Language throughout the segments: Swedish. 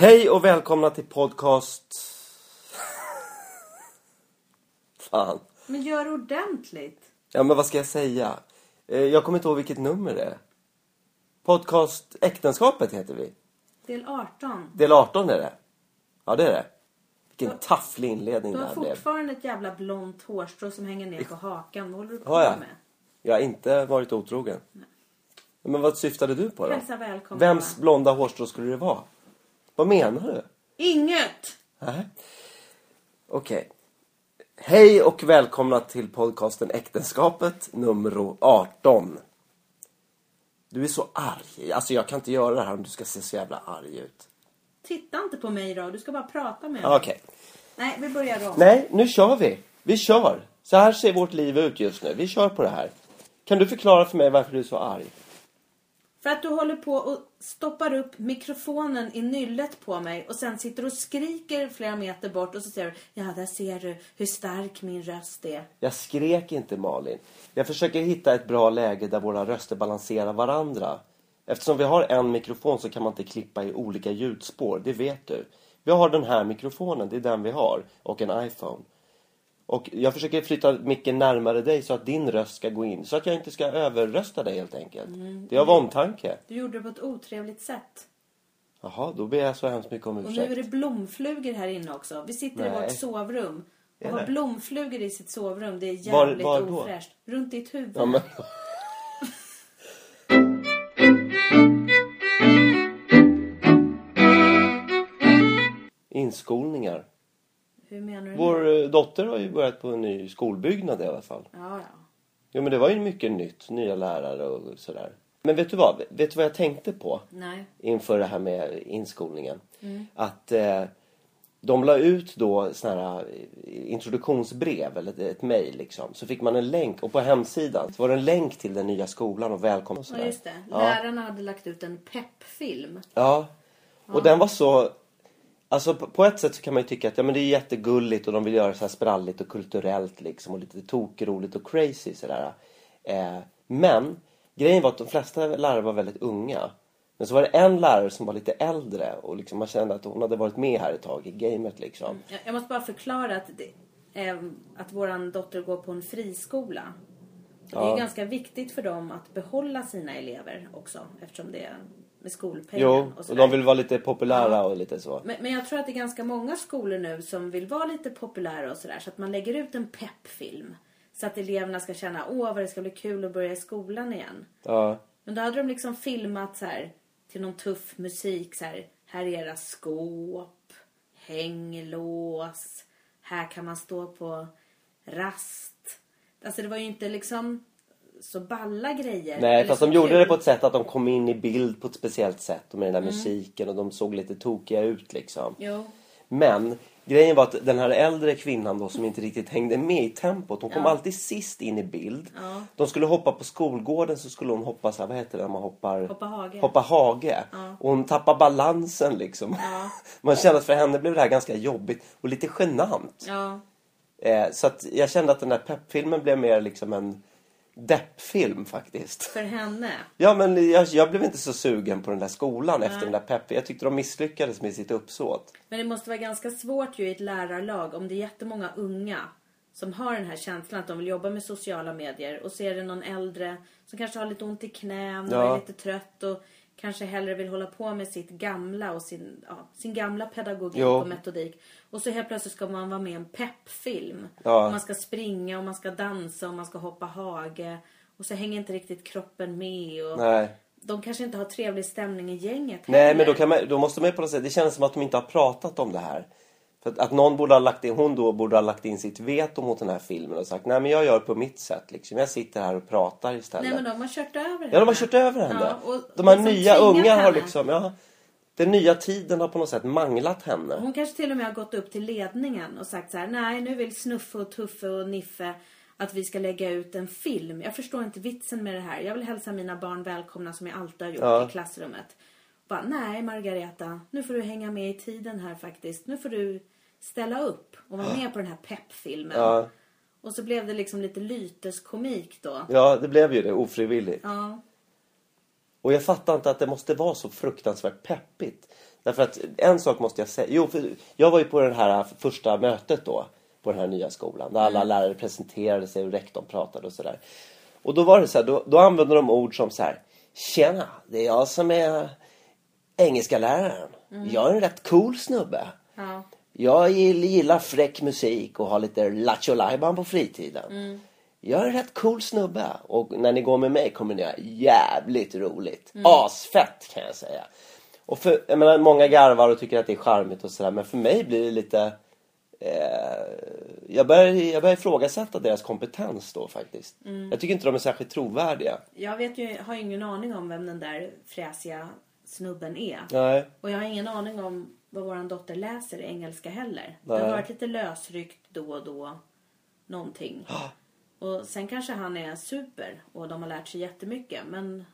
Hej och välkomna till podcast... Fan. Men gör ordentligt. Ja, men vad ska jag säga? Eh, Jag kommer inte ihåg vilket nummer det är. Podcast Äktenskapet heter vi. Del 18. Del 18 är det. Ja, det är det. Vilken Du- tafflig inledning Du det har här blev. fortfarande ett jävla blont hårstrå som hänger ner på hakan. Vad håller du på Har jag? med? Jag har inte varit otrogen. Men vad syftade du på då? Hälsa välkommen. Vems blonda hårstrå skulle det vara? Vad menar du? Inget! Nej. Okej. Hej och välkomna till podcasten Äktenskapet nummer 18. Du är så arg. Alltså jag kan inte göra det här om du ska se så jävla arg ut. Titta inte på mig då. Du ska bara prata med mig. Okej. Nej, vi börjar om. Nej, nu kör vi. Vi kör. Så här ser vårt liv ut just nu. Vi kör på det här. Kan du förklara för mig varför du är så arg? För att du håller på och stoppar upp mikrofonen i nyllet på mig och sen sitter och skriker flera meter bort och så säger du Ja, där ser du hur stark min röst är. Jag skrek inte Malin. Jag försöker hitta ett bra läge där våra röster balanserar varandra. Eftersom vi har en mikrofon så kan man inte klippa i olika ljudspår, det vet du. Vi har den här mikrofonen, det är den vi har. Och en iPhone. Och jag försöker flytta micken närmare dig så att din röst ska gå in. Så att jag inte ska överrösta dig helt enkelt. Det är av omtanke. Du gjorde det på ett otrevligt sätt. Jaha, då ber jag så hemskt mycket om Och nu ursäkt. är det blomflugor här inne också. Vi sitter i Nej. vårt sovrum. Och har blomflugor i sitt sovrum. Det är Var- jävligt var då? ofräscht. Runt ditt huvud. Ja, men... Inskolningar. Hur menar du? Vår eh, dotter har ju börjat på en ny skolbyggnad i alla fall. Ja, ja. Jo men det var ju mycket nytt, nya lärare och sådär. Men vet du vad? Vet du vad jag tänkte på Nej. inför det här med inskolningen? Att eh, de la ut då såna här eh, introduktionsbrev eller ett, ett mejl liksom. Så fick man en länk och på hemsidan så var det en länk till den nya skolan och välkommen och Ja, sådär. just det. Ja. Lärarna hade lagt ut en peppfilm. Ja. Och den var så... Alltså på, på ett sätt så kan man ju tycka att ja, men det är jättegulligt och de vill göra så här spralligt och kulturellt liksom och lite tokroligt och crazy sådär. Eh, men grejen var att de flesta lärare var väldigt unga. Men så var det en lärare som var lite äldre och liksom man kände att hon hade varit med här ett tag i gamet liksom. Jag, jag måste bara förklara att, det, ehm, att våran dotter går på en friskola. Och Det är Ja. ganska viktigt för dem att behålla sina elever också. Eftersom det är med skolpengen Jo, och och de vill vara lite populära och lite så. Men, men jag tror att det är ganska många skolor nu som vill vara lite populära och sådär. Så att man lägger ut en peppfilm. Så att eleverna ska känna, åh vad det ska bli kul att börja i skolan igen. Ja. Men då hade de liksom filmat så här till någon tuff musik så här. Här är era skåp, hänglås, här kan man stå på rast. Alltså det var ju inte liksom så balla grejer. Nej, fast de gjorde kul. det på ett sätt att de kom in i bild på ett speciellt sätt och med den Mm. där musiken och de såg lite tokiga ut liksom. Jo. Men grejen var att den här äldre kvinnan då som inte riktigt hängde med i tempot. Hon kom Ja. alltid sist in i bild. Ja. De skulle hoppa på skolgården så skulle hon hoppa så här, vad heter det när man hoppar? Hoppa hage. Hoppa hage. Och hon tappade balansen liksom. Ja. Man kände att för henne blev det här ganska jobbigt och lite genant. Ja. Eh, så att jag kände att den här peppfilmen blev mer liksom en deppfilm faktiskt. För henne. Ja men jag, jag blev inte så sugen på den där skolan efter Nej. den där pepp. Jag tyckte de misslyckades med sitt uppsåt. Men det måste vara ganska svårt ju i ett lärarlag om det är jättemånga unga som har den här känslan att de vill jobba med sociala medier och så är det någon äldre som kanske har lite ont i knän och Ja. är lite trött och kanske hellre vill hålla på med sitt gamla och sin, ja, sin gamla pedagogik Jo. och metodik. Och så helt plötsligt ska man vara med i en peppfilm. Ja. Och man ska springa och man ska dansa och man ska hoppa hage. Och så hänger inte riktigt kroppen med. Och Nej. De kanske inte har trevlig stämning i gänget Nej, heller. men då, man, då måste man ju på något sätt... Det känns som att de inte har pratat om det här. För att, att någon borde ha lagt in, hon då borde ha lagt in sitt veto mot den här filmen och sagt nej men jag gör på mitt sätt liksom. Jag sitter här och pratar istället. Nej men de har kört över henne. Ja, de har kört över henne. Ja, och de här nya unga har liksom, ja. Den nya tiden har på något sätt manglat henne. Hon kanske till och med har gått upp till ledningen och sagt så här: nej nu vill Snuffe och Tuffe och Niffe att vi ska lägga ut en film. Jag förstår inte vitsen med det här. Jag vill hälsa mina barn välkomna som jag alltid har gjort Ja. i klassrummet. Bara, nej Margareta, nu får du hänga med i tiden här faktiskt. Nu får du ställa upp och vara med på den här peppfilmen. Ja. Och så blev det liksom lite lyteskomik då. Ja, det blev ju det ofrivilligt. Ja. Och jag fattar inte att det måste vara så fruktansvärt peppigt. Därför att en sak måste jag säga. Jo, för jag var ju på det här första mötet då. På den här nya skolan. Där alla lärare presenterade sig och rektorn pratade och sådär. Och då var det så här, då, då använde de ord som så här. Tjena, det är jag som är engelska läraren. Jag är en rätt cool snubbe. Ja. Jag gill- gillar fräck musik och har lite lattjo på fritiden. Jag är en rätt cool snubbe och när ni går med mig kommer ni ha jävligt roligt. Asfett kan jag säga. Och för, jag menar, många garvar och tycker att det är charmigt och sådär men för mig blir det lite... Eh, jag, börjar, jag börjar ifrågasätta deras kompetens då faktiskt. Jag tycker inte de är särskilt trovärdiga. Jag vet ju, har ingen aning om vem den där fräsiga snubben är. Nej. Och jag har ingen aning om vad våran dotter läser i engelska heller. Det Nej. har varit lite lösryckt då och då. Någonting. Och sen kanske han är super och de har lärt sig jättemycket. Men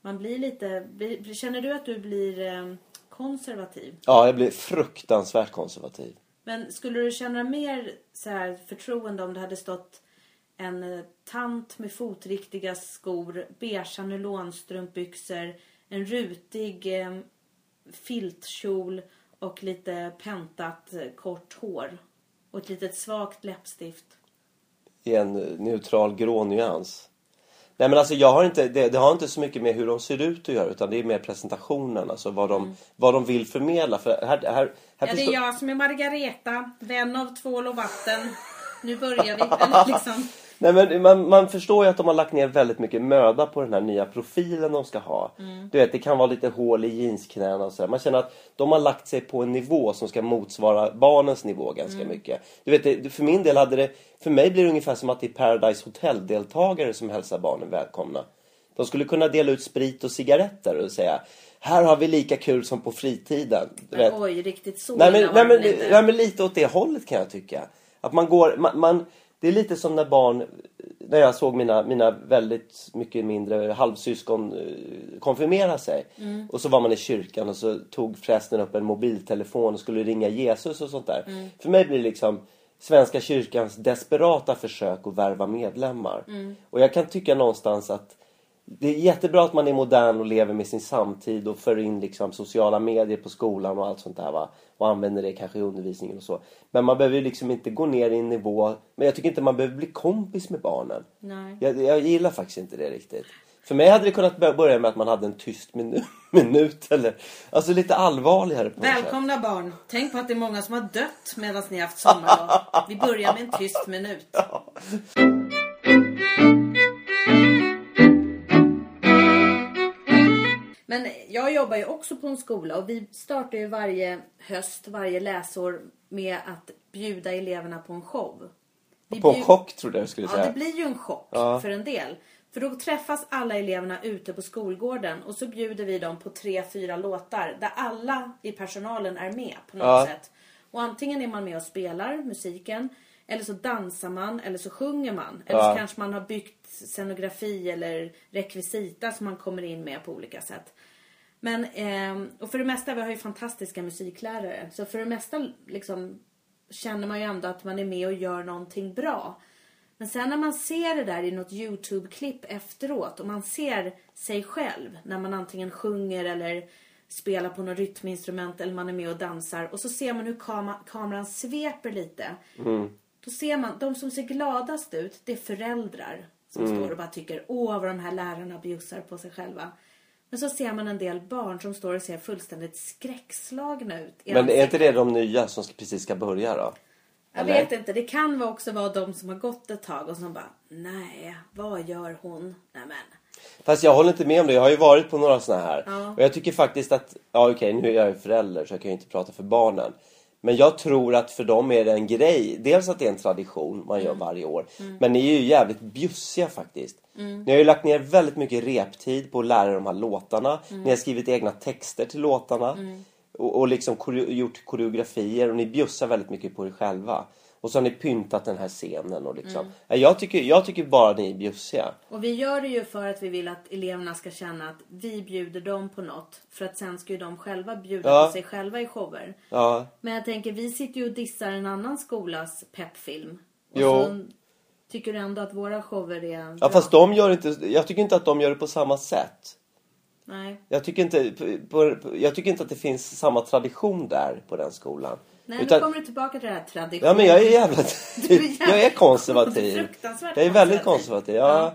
man blir lite... Blir, känner du att du blir eh, konservativ? Ja, jag blir fruktansvärt konservativ. Men skulle du känna mer så här förtroende om det hade stått en tant med fotriktiga skor, beigea nylonstrumpbyxor, en rutig eh, filtkjol och lite pentat eh, kort hår och ett litet svagt läppstift? i en neutral grå nyans. Nej men alltså jag har inte, det, det har inte så mycket med hur de ser ut att göra utan det är mer presentationen, alltså vad de, vad de vill förmedla. För här, här, här Ja, det är jag som är Margareta, vän av tvål och vatten. Nu börjar vi. Liksom. Nej, men man, man förstår ju att de har lagt ner väldigt mycket möda på den här nya profilen de ska ha. Du vet, det kan vara lite hål i jeansknäna och sådär. Man känner att de har lagt sig på en nivå som ska motsvara barnens nivå ganska mycket. Du vet, det, för min del hade det, för mig blir det ungefär som att det är Paradise Hotel-deltagare som hälsar barnen välkomna. De skulle kunna dela ut sprit och cigaretter och säga här har vi lika kul som på fritiden. Du vet. Oj, riktigt så Nej men, nej, men, nej men lite åt det hållet kan jag tycka. Att man går, man, man, det är lite som när barn, när jag såg mina, mina väldigt mycket mindre halvsyskon eh, konfirmera sig. Mm. Och så var man i kyrkan och så tog prästen upp en mobiltelefon och skulle ringa Jesus och sånt där. Mm. För mig blir det liksom Svenska kyrkans desperata försök att värva medlemmar. Mm. Och jag kan tycka någonstans att det är jättebra att man är modern och lever med sin samtid och för in liksom sociala medier på skolan och allt sånt där va. Och använder det kanske i undervisningen och så. Men man behöver ju liksom inte gå ner i en nivå. Men jag tycker inte man behöver bli kompis med barnen. Nej. Jag, jag gillar faktiskt inte det riktigt. För mig hade det kunnat bör- börja med att man hade en tyst minu minut eller alltså lite allvarligare på. Välkomna barn. Tänk på att det är många som har dött medan ni har haft sommarlov. Vi börjar med en tyst minut. Men jag jobbar ju också på en skola och vi startar ju varje höst, varje läsår med att bjuda eleverna på en show. Vi På en bjud- chock trodde jag du skulle Ja, säga. det blir ju en chock Ja. för en del. För då träffas alla eleverna ute på skolgården och så bjuder vi dem på tre, fyra låtar där alla i personalen är med på något Ja. sätt. Och antingen är man med och spelar musiken eller så dansar man eller så sjunger man. Eller Ja. så kanske man har byggt scenografi eller rekvisita som man kommer in med på olika sätt. Men, ehm, och för det mesta, vi har ju fantastiska musiklärare. Så för det mesta liksom känner man ju ändå att man är med och gör någonting bra. Men sen när man ser det där i något YouTube-klipp efteråt och man ser sig själv när man antingen sjunger eller spelar på något rytminstrument eller man är med och dansar och så ser man hur kam- kameran sveper lite. Då ser man, de som ser gladast ut, det är föräldrar som står och bara tycker åh vad de här lärarna bjussar på sig själva. Men så ser man en del barn som står och ser fullständigt skräckslagna ut. Men är ansiktet. inte det de nya som precis ska börja då? Jag Eller? vet inte. Det kan också vara de som har gått ett tag och som bara nej, vad gör hon? Nej men. Fast jag håller inte med om det. Jag har ju varit på några såna här. Ja. Och jag tycker faktiskt att, ja okej nu är jag ju förälder så jag kan ju inte prata för barnen. Men jag tror att för dem är det en grej. Dels att det är en tradition man Mm. gör varje år. Men ni är ju jävligt bjussiga faktiskt. Ni har ju lagt ner väldigt mycket reptid på att lära er de här låtarna. Mm. Ni har skrivit egna texter till låtarna. Och, och liksom koreo- gjort koreografier och ni bjussar väldigt mycket på er själva. Och så har ni pyntat den här scenen och liksom. Mm. Ja, Jag, tycker, jag tycker bara ni är bjussiga. Och vi gör det ju för att vi vill att eleverna ska känna att vi bjuder dem på något. För att sen ska ju de själva bjuda Ja. på sig själva i shower. Ja, Men jag tänker, vi sitter ju och dissar en annan skolas peppfilm. Och Jo. så tycker du ändå att våra shower är Ja bra. fast de gör inte, jag tycker inte att de gör det på samma sätt. Nej. Jag tycker, inte, på, på, jag tycker inte att det finns samma tradition där på den skolan. Nej, Utan- nu kommer du tillbaka till det här traditionen. Ja men jag är jävla... Är jävla- jag är konservativ. Jag är väldigt konservativ. Ja.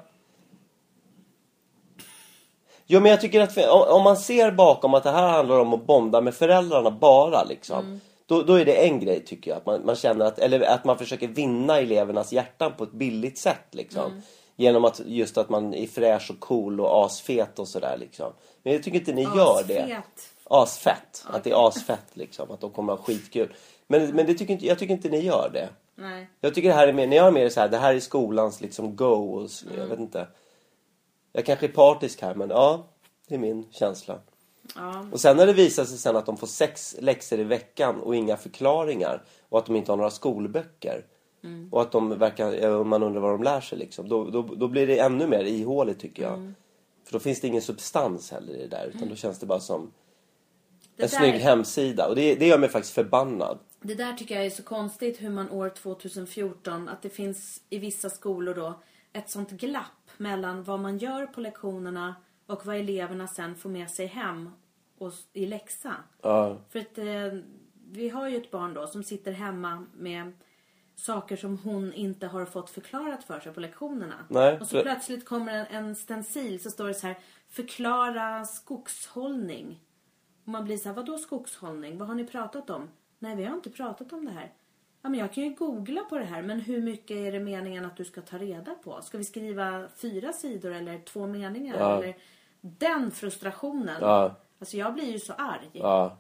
Jo men jag tycker att om man ser bakom att det här handlar om att bonda med föräldrarna bara liksom. Mm. Då, då är det en grej tycker jag. Att man, man känner att, eller att man försöker vinna elevernas hjärtan på ett billigt sätt liksom. Mm. Genom att just att man är fräsch och cool och asfet och sådär liksom. Men jag tycker inte ni gör det. Asfet. Asfett. Att det är asfett liksom. Att de kommer ha skitkul. Men, men det tycker inte, jag tycker inte ni gör det. Nej. Jag tycker det här är mer, ni har mer så här, det här är skolans liksom go och s- jag vet inte. Jag kanske är partisk här men ja, det är min känsla. Ja. Och sen när det visar sig sen att de får sex läxor i veckan och inga förklaringar och att de inte har några skolböcker. Och att de verkar, man undrar vad de lär sig liksom. Då, då, då blir det ännu mer ihåligt tycker jag. För då finns det ingen substans heller i det där utan då känns det bara som en där- snygg hemsida. Och det, det gör mig faktiskt förbannad. Det där tycker jag är så konstigt hur man år 2014, att det finns i vissa skolor då ett sånt glapp mellan vad man gör på lektionerna och vad eleverna sen får med sig hem och i läxa. Ja, För att eh, vi har ju ett barn då som sitter hemma med saker som hon inte har fått förklarat för sig på lektionerna. Nej, och så för- plötsligt kommer en, en stencil så står det så här Förklara skogshållning. Och man blir så här, vadå skogshållning? Vad har ni pratat om? Nej, vi har inte pratat om det här. Ja, men jag kan ju googla på det här, men hur mycket är det meningen att du ska ta reda på? Ska vi skriva fyra sidor eller två meningar? Ja. Eller den frustrationen. Ja. Alltså jag blir ju så arg. Ja.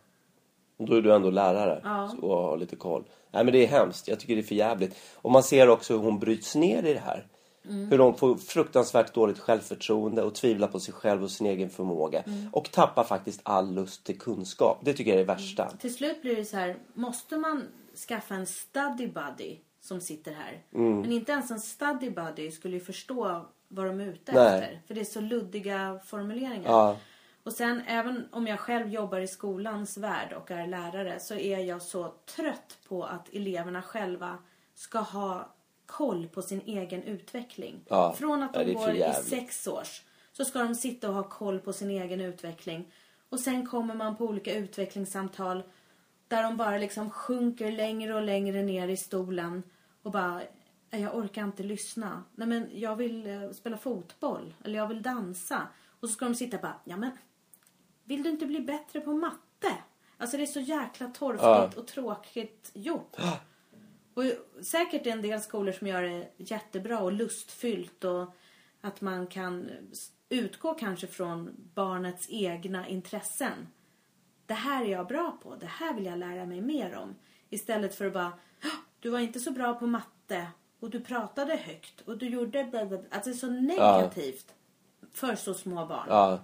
Då är du ändå lärare Ja. och har lite koll. Nej men det är hemskt. Jag tycker det är för jävligt. Och man ser också hur hon bryts ner i det här. Mm. Hur de får fruktansvärt dåligt självförtroende och tvivlar på sig själv och sin egen förmåga. Mm. Och tappar faktiskt all lust till kunskap. Det tycker jag är det värsta. Till slut blir det så här, måste man skaffa en study buddy som sitter här? Mm. Men inte ens en study buddy skulle ju förstå vad de är ute Nej. efter. För det är så luddiga formuleringar. Ja. Och sen även om jag själv jobbar i skolans värld och är lärare så är jag så trött på att eleverna själva ska ha koll på sin egen utveckling. Ja, Från att ja, de för går i sex års så ska de sitta och ha koll på sin egen utveckling. Och sen kommer man på olika utvecklingssamtal där de bara liksom sjunker längre och längre ner i stolen och bara "Nej, jag orkar inte lyssna. Nej men jag vill eh, spela fotboll eller jag vill dansa. Och så ska de sitta och bara, ja men vill du inte bli bättre på matte? Alltså det är så jäkla torftigt Ja. och tråkigt gjort. Och säkert är en del skolor som gör det jättebra och lustfyllt och att man kan utgå kanske från barnets egna intressen. Det här är jag bra på, det här vill jag lära mig mer om. Istället för att bara, "Hå, du var inte så bra på matte och du pratade högt och du gjorde bla bla bla." Alltså så negativt för så små barn. Ja.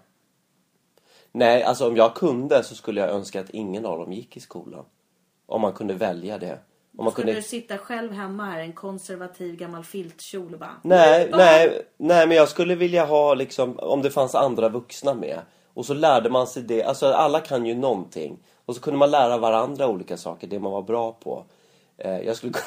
Nej, alltså om jag kunde så skulle jag önska att ingen av dem gick i skolan. Om man kunde välja det. Om man Skulle kunde... du sitta själv hemma här, en konservativ gammal filtkjol och bara... Nej, barn." nej, nej, men jag skulle vilja ha liksom, om det fanns andra vuxna med. Och så lärde man sig det, alltså alla kan ju någonting. Och så kunde man lära varandra olika saker, det man var bra på. Eh, jag skulle kunna...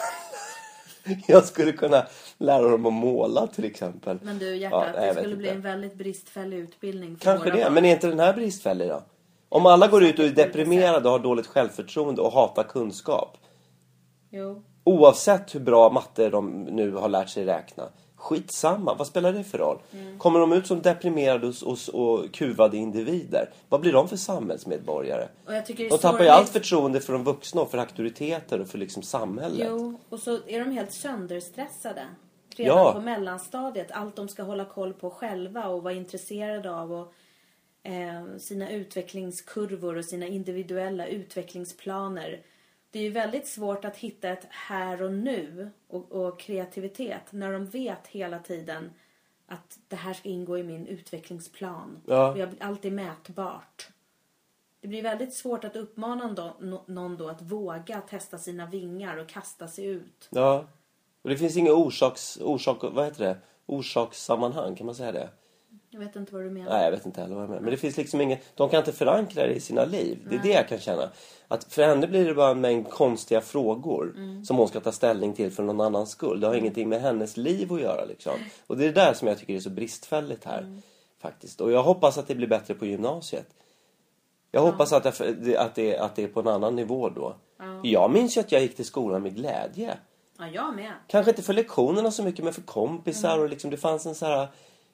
jag skulle kunna lära dem att måla till exempel. Men du hjärtat, Ja, det skulle bli inte. en väldigt bristfällig utbildning för Kanske det, barn. men är inte den här bristfällig då? Om alla går ut och är deprimerade och har dåligt självförtroende och hatar kunskap. Jo. Oavsett hur bra matte de nu har lärt sig räkna. Skitsamma, vad spelar det för roll? Mm. Kommer de ut som deprimerade och, och, och kuvade individer? Vad blir de för samhällsmedborgare? Och jag tycker det är De tappar ju allt förtroende för de vuxna och för auktoriteter och för liksom samhället. Jo, och så är de helt sönderstressade. Redan Ja. på mellanstadiet. Allt de ska hålla koll på själva och vara intresserade av. Och, eh, sina utvecklingskurvor och sina individuella utvecklingsplaner. Det är ju väldigt svårt att hitta ett här och nu och, och kreativitet när de vet hela tiden att det här ska ingå i min utvecklingsplan. Ja. Och jag, allt är mätbart. Det blir väldigt svårt att uppmana då, nå- någon då att våga testa sina vingar och kasta sig ut. Ja. Och det finns inga orsaks... Orsak, vad heter det? Orsakssammanhang, kan man säga det? Jag vet inte vad du menar. Nej, jag vet inte heller vad jag menar. Men det finns liksom ingen... De kan inte förankra det i sina liv. Det är det jag kan känna. Att för henne blir det bara en mängd konstiga frågor som hon ska ta ställning till för någon annans skull. Det har ingenting med hennes liv att göra liksom. Och det är det där som jag tycker är så bristfälligt här. Faktiskt. Och jag hoppas att det blir bättre på gymnasiet. Jag hoppas att, jag, att, det, att det är på en annan nivå då. Jag minns ju att jag gick till skolan med glädje. Ja, jag med. Kanske inte för lektionerna så mycket men för kompisar och liksom det fanns en så här...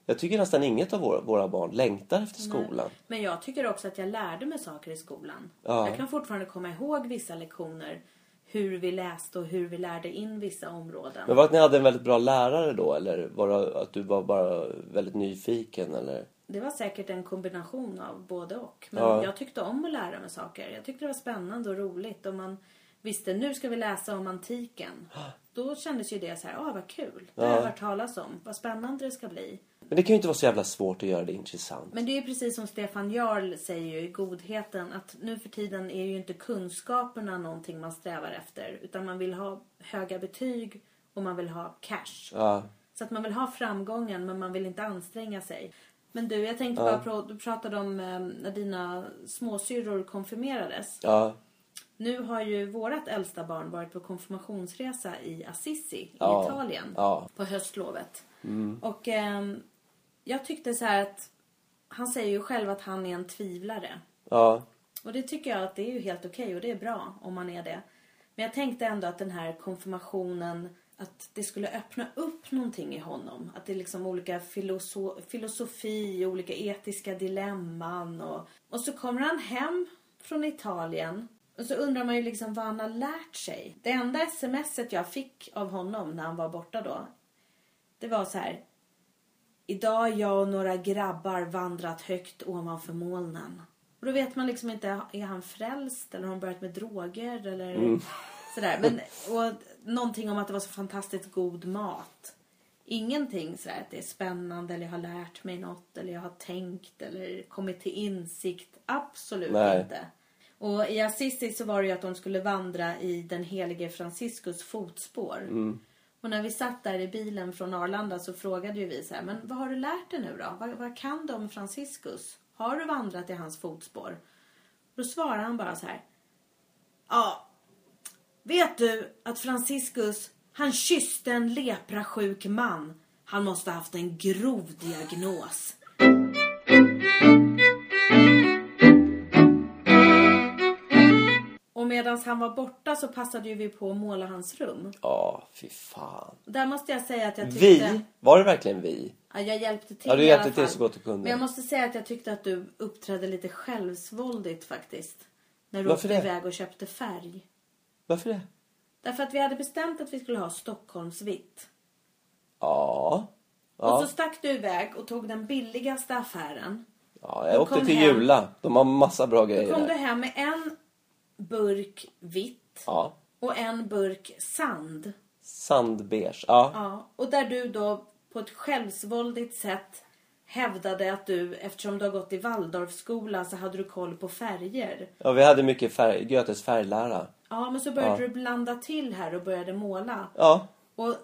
Jag tycker nästan inget av våra, våra barn längtar efter skolan. Men jag tycker också att jag lärde mig saker i skolan. Ja. Jag kan fortfarande komma ihåg vissa lektioner. Hur vi läste och hur vi lärde in vissa områden. Men var det att ni hade en väldigt bra lärare då eller var det att du var bara väldigt nyfiken eller? Det var säkert en kombination av både och. Men Ja. jag tyckte om att lära mig saker. Jag tyckte det var spännande och roligt. Och man visste, nu ska vi läsa om antiken. Då kändes ju det så här, åh vad kul. Det har jag hört talas om. Vad spännande det ska bli. Men det kan ju inte vara så jävla svårt att göra det intressant. Men det är ju precis som Stefan Jarl säger ju i Godheten att nu för tiden är ju inte kunskaperna någonting man strävar efter. Utan man vill ha höga betyg och man vill ha cash. Ja. Så att man vill ha framgången men man vill inte anstränga sig. Men du, jag tänkte bara, pra- du pratade om eh, när dina småsyrror konfirmerades. Ja. Nu har ju vårat äldsta barn varit på konfirmationsresa i Assisi Ja. i Italien Ja. Mm. på höstlovet. Och ehm, jag tyckte så här att han säger ju själv att han är en tvivlare. Ja. Och det tycker jag att det är ju helt okej och det är bra om man är det. Men jag tänkte ändå att den här konfirmationen att det skulle öppna upp någonting i honom. Att det är liksom olika filoso- filosofi, olika etiska dilemman och, och så kommer han hem från Italien och så undrar man ju liksom vad han har lärt sig. Det enda smset jag fick av honom när han var borta då det var så här. Idag jag och några grabbar vandrat högt ovanför molnen. Och då vet man liksom inte, är han frälst eller har han börjat med droger eller sådär. Men, och någonting om att det var så fantastiskt god mat. Ingenting sådär att det är spännande eller jag har lärt mig något eller jag har tänkt eller kommit till insikt. Absolut Nej. inte. Och i Assisi så var det ju att de skulle vandra i den helige Franciscus fotspår. Och när vi satt där i bilen från Arlanda så frågade ju vi så här, men vad har du lärt dig nu då? Vad, vad kan du om Franciscus? Har du vandrat i hans fotspår? Då svarade han bara så här. Ja, vet du att Franciscus, han kysste en leprasjuk man. Han måste ha haft en grov diagnos. Medan han var borta så passade ju vi på att måla hans rum. Ja, fy fan. Där måste jag säga att jag tyckte... Vi? Var det verkligen vi? Ja, jag hjälpte till Ja, du i hjälpte till fall. så gott du kunde. Men jag måste säga att jag tyckte att du uppträdde lite självsvåldigt faktiskt. När du Varför åkte det? iväg och köpte färg. Varför det? Därför att vi hade bestämt att vi skulle ha Stockholmsvitt. Ja. Och Ja, så stack du iväg och tog den billigaste affären. ja jag Då åkte kom till hem. Jula. De har massa bra Då grejer kom du där. hem med en burk vitt Ja. och en burk sand. Sandbeige. Ja. Ja, och där du då på ett självsvåldigt sätt hävdade att du, eftersom du har gått i Waldorfskola så hade du koll på färger. ja, vi hade mycket färg, Goethes färglära. Ja, men så började Ja. du blanda till här och började måla. Ja. Och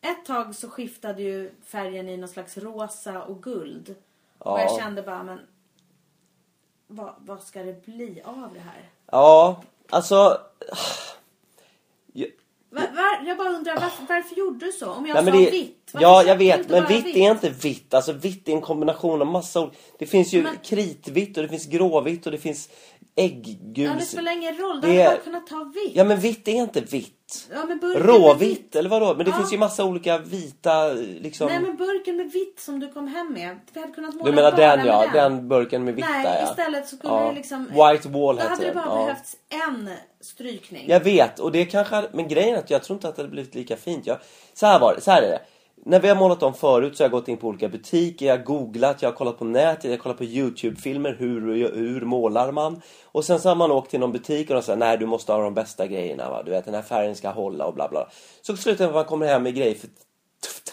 ett tag så skiftade ju färgen i någon slags rosa och guld. Och jag Ja. kände bara, men vad, vad ska det bli av det här? Ja, alltså... Va, jag bara undrar, varför, varför gjorde du så? Om jag Nej, sa det, vitt, ja, jag vet. Men bara vitt är inte vitt. Alltså vitt är en kombination av massa ol- Det finns ju Men- kritvitt och det finns gråvitt och det finns ägggul. Ja, det spelar ingen roll. Du Det hade bara kunnat ta vitt. Ja, men vitt är inte vitt. Ja, men burken med vitt. Råvitt, eller vadå? Men det Ja. finns ju massa olika vita, liksom... Nej, men burken med vitt som du kom hem med. Vi hade kunnat måla Du menar den, ja. Den burken med vitt Nej, där, ja. istället så skulle ja. det liksom... White wall Då heter hade det den. bara ja. behövts en strykning. Jag vet, och det kanske Men grejen är att jag tror inte att det hade blivit lika fint. Jag, så här var det, så här är det. När vi har målat om förut så har jag gått in på olika butiker, jag har googlat, jag har kollat på nätet, jag har kollat på Youtube-filmer, hur, hur målar man? Och sen så har man åkt till någon butik och de säger nej du måste ha de bästa grejerna va, du vet den här färgen ska hålla och bla bla. Så slutar man kommer hem med grejer för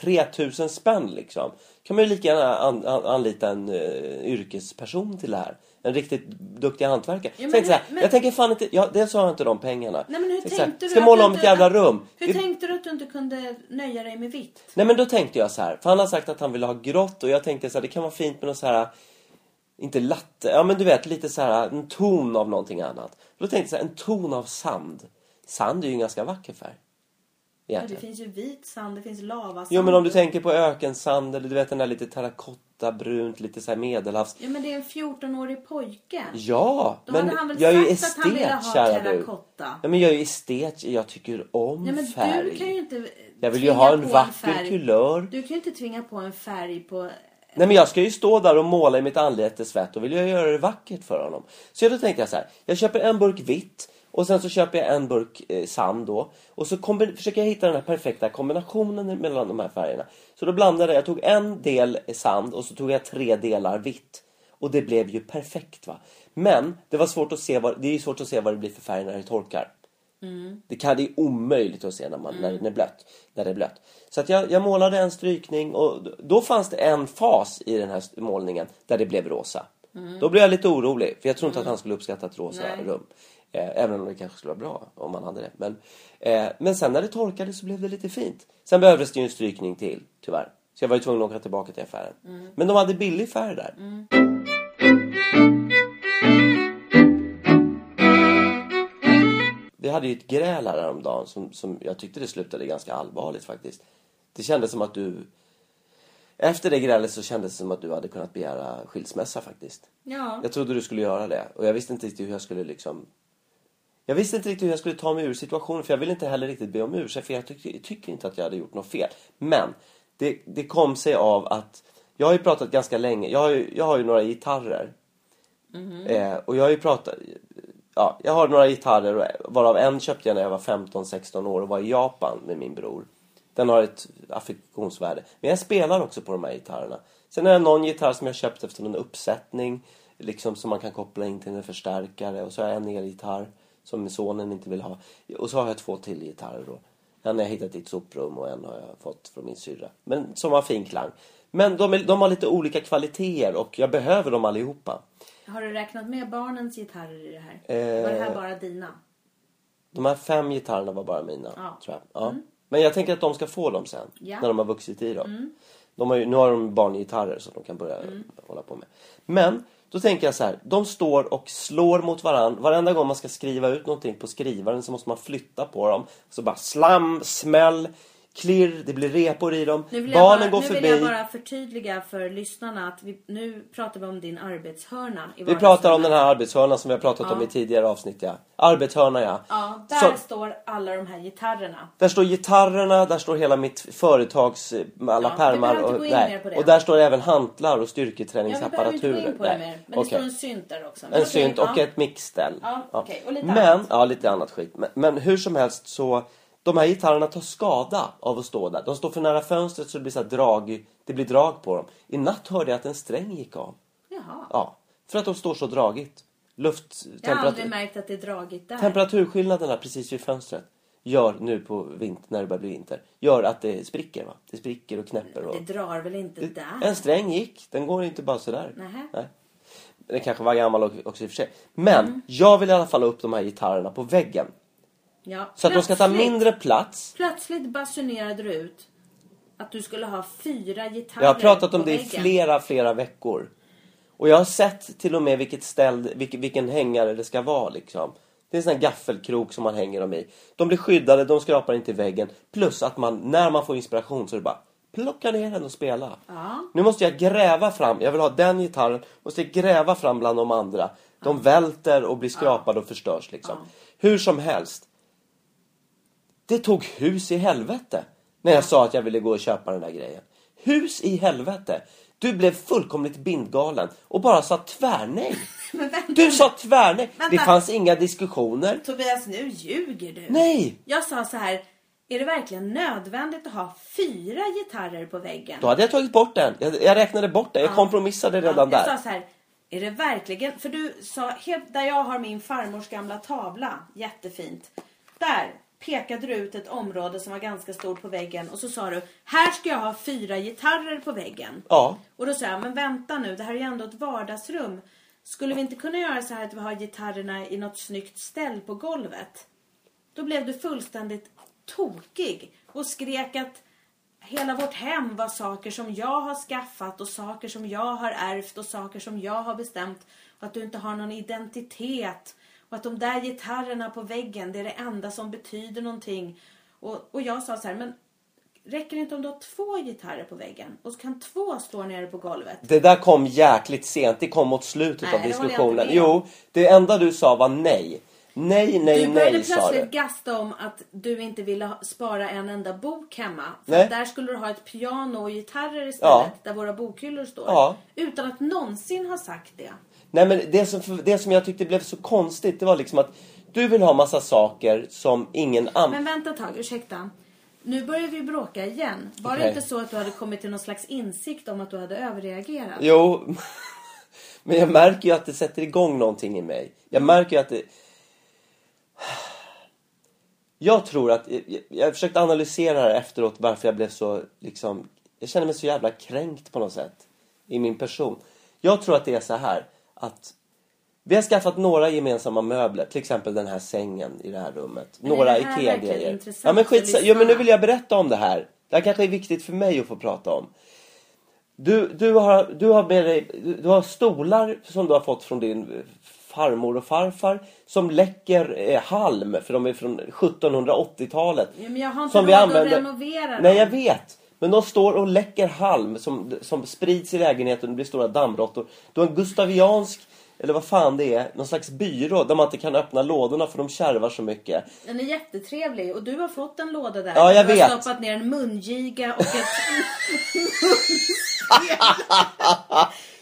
3000 spänn liksom. Kan man ju lika gärna an, an, anlita en uh, yrkesperson till det här. En riktigt duktig hantverkare. Ja, men så jag, här, men- jag tänker fan inte, ja, dels har jag inte de pengarna. Nej, men hur Jag här, tänkte du? Ska måla om ett jävla att- rum. Hur Det- tänkte du att du inte kunde nöja dig med vitt? Nej men då tänkte jag så här, för han har sagt att han vill ha grått och jag tänkte så här, det kan vara fint med något så här inte latte, ja men du vet lite så här en ton av någonting annat. Då tänkte jag så här, en ton av sand. Sand är ju en ganska vacker färg. Ja, det Egentligen. finns ju vit sand, det finns lavasand. Jo men om du tänker på ökensand eller du vet den där lite gråta, brunt, lite så här medelhavs. Ja men det är en 14-årig pojke. Ja, Då men jag är ju estet, kära du. Ja, men jag är ju estet, jag tycker om Nej men färg. du kan ju inte Jag vill ju ha en vacker färg. kulör. Du kan ju inte tvinga på en färg på... Nej men jag ska ju stå där och måla i mitt anlete svett och vill jag göra det vackert för honom. Så då tänkte jag så här, jag köper en burk vitt och sen så köper jag en burk eh, sand då. Och så försöker jag hitta den här perfekta kombinationen mellan de här färgerna. Så då blandade jag, jag tog en del sand och så tog jag tre delar vitt. Och det blev ju perfekt va. Men det var svårt att se vad, det är svårt att se vad det blir för färg när det torkar. Det, kan, det är omöjligt att se när, man, när, den är blött, när det är blött. Så att jag, jag målade en strykning och då fanns det en fas i den här målningen där det blev rosa. Då blev jag lite orolig för jag tror inte att han skulle uppskatta ett rosa rum. Eh, även om det kanske skulle vara bra om man hade det. Men, eh, men sen när det torkade så blev det lite fint. Sen behövdes det ju en strykning till tyvärr. Så jag var ju tvungen att åka tillbaka till affären. Men de hade billig färg där. Vi hade ju ett gräl här häromdagen som, som jag tyckte det slutade ganska allvarligt faktiskt. Det kändes som att du... Efter det grälet så kändes det som att du hade kunnat begära skilsmässa faktiskt. Ja. Jag trodde du skulle göra det och jag visste inte riktigt hur jag skulle liksom... Jag visste inte riktigt hur jag skulle ta mig ur situationen för jag ville inte heller riktigt be om ursäkt för jag tycker, tycker inte att jag hade gjort något fel. Men det, det kom sig av att jag har ju pratat ganska länge. Jag har ju, jag har ju några gitarrer. Eh, och jag har ju pratat... Ja, jag har några gitarrer och- varav en köpte jag när jag var 15-16 år och var i Japan med min bror. Den har ett affektionsvärde. Men jag spelar också på de här gitarrerna. Sen har jag någon gitarr som jag köpt efter en uppsättning. Liksom som man kan koppla in till en förstärkare. Och så har jag en elgitarr som sonen inte vill ha. Och så har jag två till gitarrer då. En har jag hittat i ett soprum och en har jag fått från min syrra. Men som har fin klang. Men de, är, de har lite olika kvaliteter och jag behöver dem allihopa. Har du räknat med barnens gitarrer i det här? Eh. Var det här bara dina? De här fem gitarrerna var bara mina. Ja. Tror jag. Ja. Men jag tänker att de ska få dem sen. Ja. När de har vuxit i dem. De har ju, nu har de barngitarrer som de kan börja hålla på med. Men då tänker jag så här. De står och slår mot varandra. Varenda gång man ska skriva ut någonting på skrivaren så måste man flytta på dem. Så bara slam, smäll, klirr, det blir repor i dem. Nu Barnen bara, går nu förbi. vill jag bara förtydliga för lyssnarna att vi, nu pratar vi om din arbetshörna. Vi pratar om den här arbetshörnan som vi har pratat om i tidigare avsnitt. Ja. Arbetshörna ja. Ja, där Så- står alla de här gitarrerna. Där står gitarrerna, där står hela mitt företags alla Ja, pärmar. Och, nej. det. och där står även hantlar och Ja, vi behöver inte gå styrketräningsapparaturer. in på det mer. Men det okej. står en synt där också. Men En okej, synt och ja. ett mixställ. Ja, okej. Och lite men, annat. Ja, lite annat skit. Men, men hur som helst så de här gitarrerna tar skada av att stå där. De står för nära fönstret så det blir så drag, det blir drag på dem. I natt hörde jag att en sträng gick av. Jaha. Ja, för att de står så dragigt. Jag har aldrig märkt att det är dragigt där. Temperaturskillnaden där precis vid fönstret gör nu på vinter, när det börjar bli vinter, gör att det spricker va? Det spricker och knäpper och... Det drar väl inte där? En sträng gick, den går inte bara sådär. Nähä. Nej. Den kanske var gammal och- också i och för sig. Men Mm. jag vill i alla fall ha upp de här gitarrerna på väggen. Ja. Så att de ska ta mindre plats. Plötsligt basunerade du ut att du skulle ha fyra gitarrer Jag har pratat om det i väggen. flera, flera veckor. Och jag har sett till och med vilket ställ, vilken, vilken hängare det ska vara liksom. Det är en sån här gaffelkrok som man hänger dem i. De blir skyddade, de skrapar inte i väggen. Plus att man, när man får inspiration så är det bara plocka ner den och spela. Ja. Nu måste jag gräva fram, jag vill ha den gitarren, måste jag gräva fram bland de andra. De välter och blir skrapade och förstörs liksom. Hur som helst. Det tog hus i helvete när jag sa att jag ville gå och köpa den här grejen. Hus i helvete! Du blev fullkomligt bindgalen och bara sa tvärnej. Du sa tvärnej. Det fanns inga diskussioner. Tobias, nu ljuger du. Nej! Jag sa så här. Är det verkligen nödvändigt att ha fyra gitarrer på väggen? Då hade jag tagit bort den. Jag, jag räknade bort den. Jag kompromissade redan jag där. sa så här. Är det verkligen... För du sa, helt där jag har min farmors gamla tavla, jättefint. Där pekade du ut ett område som var ganska stort på väggen och så sa du, här ska jag ha fyra gitarrer på väggen. Ja. Och då sa jag, men vänta nu, det här är ju ändå ett vardagsrum. Skulle vi inte kunna göra så här att vi har gitarrerna i något snyggt ställ på golvet? Då blev du fullständigt tokig och skrek att hela vårt hem var saker som jag har skaffat och saker som jag har ärvt och saker som jag har bestämt och att du inte har någon identitet och att de där gitarrerna på väggen det är det enda som betyder någonting. Och, och jag sa så här, men räcker det inte om du har två gitarrer på väggen? Och så kan två stå nere på golvet. Det där kom jäkligt sent. Det kom mot slutet Nej, av det diskussionen. om. Jo, det enda du sa var nej. Nej, nej, Du började nej sa du. plötsligt gasta om att du inte ville spara en enda bok hemma. För Nej. där skulle du ha ett piano och gitarrer istället. Ja. Där våra bokhyllor står. Ja. Utan att någonsin ha sagt det. Nej men det som, det som jag tyckte blev så konstigt det var liksom att du vill ha massa saker som ingen annan... Men vänta ett tag, ursäkta. Nu börjar vi bråka igen. Var det Okej. inte så att du hade kommit till någon slags insikt om att du hade överreagerat? Jo, men jag märker ju att det sätter igång någonting i mig. Jag märker ju att det... Jag tror att... Jag, jag försökte analysera det här efteråt varför jag blev så liksom... Jag känner mig så jävla kränkt på något sätt. I min person. Jag tror att det är så här att... Vi har skaffat några gemensamma möbler, till exempel den här sängen i det här rummet. Men några IKEA-grejer. Ja men för skit, jo men nu vill jag berätta om det här. Det här kanske är viktigt för mig att få prata om. Du, du, har, du, har med dig, du, har stolar som du har fått från din farmor och farfar som läcker eh, halm för de är från 1780-talet. Ja, men jag har inte som vi råd att använder- renovera dem. Nej jag vet. Men de står och läcker halm som, som sprids i lägenheten och blir stora dammråttor. Du har en gustaviansk, eller vad fan det är, någon slags byrå där man inte kan öppna lådorna för de kärvar så mycket. Den är jättetrevlig och du har fått en låda där. Ja, jag du har vet. stoppat ner en mungiga och ett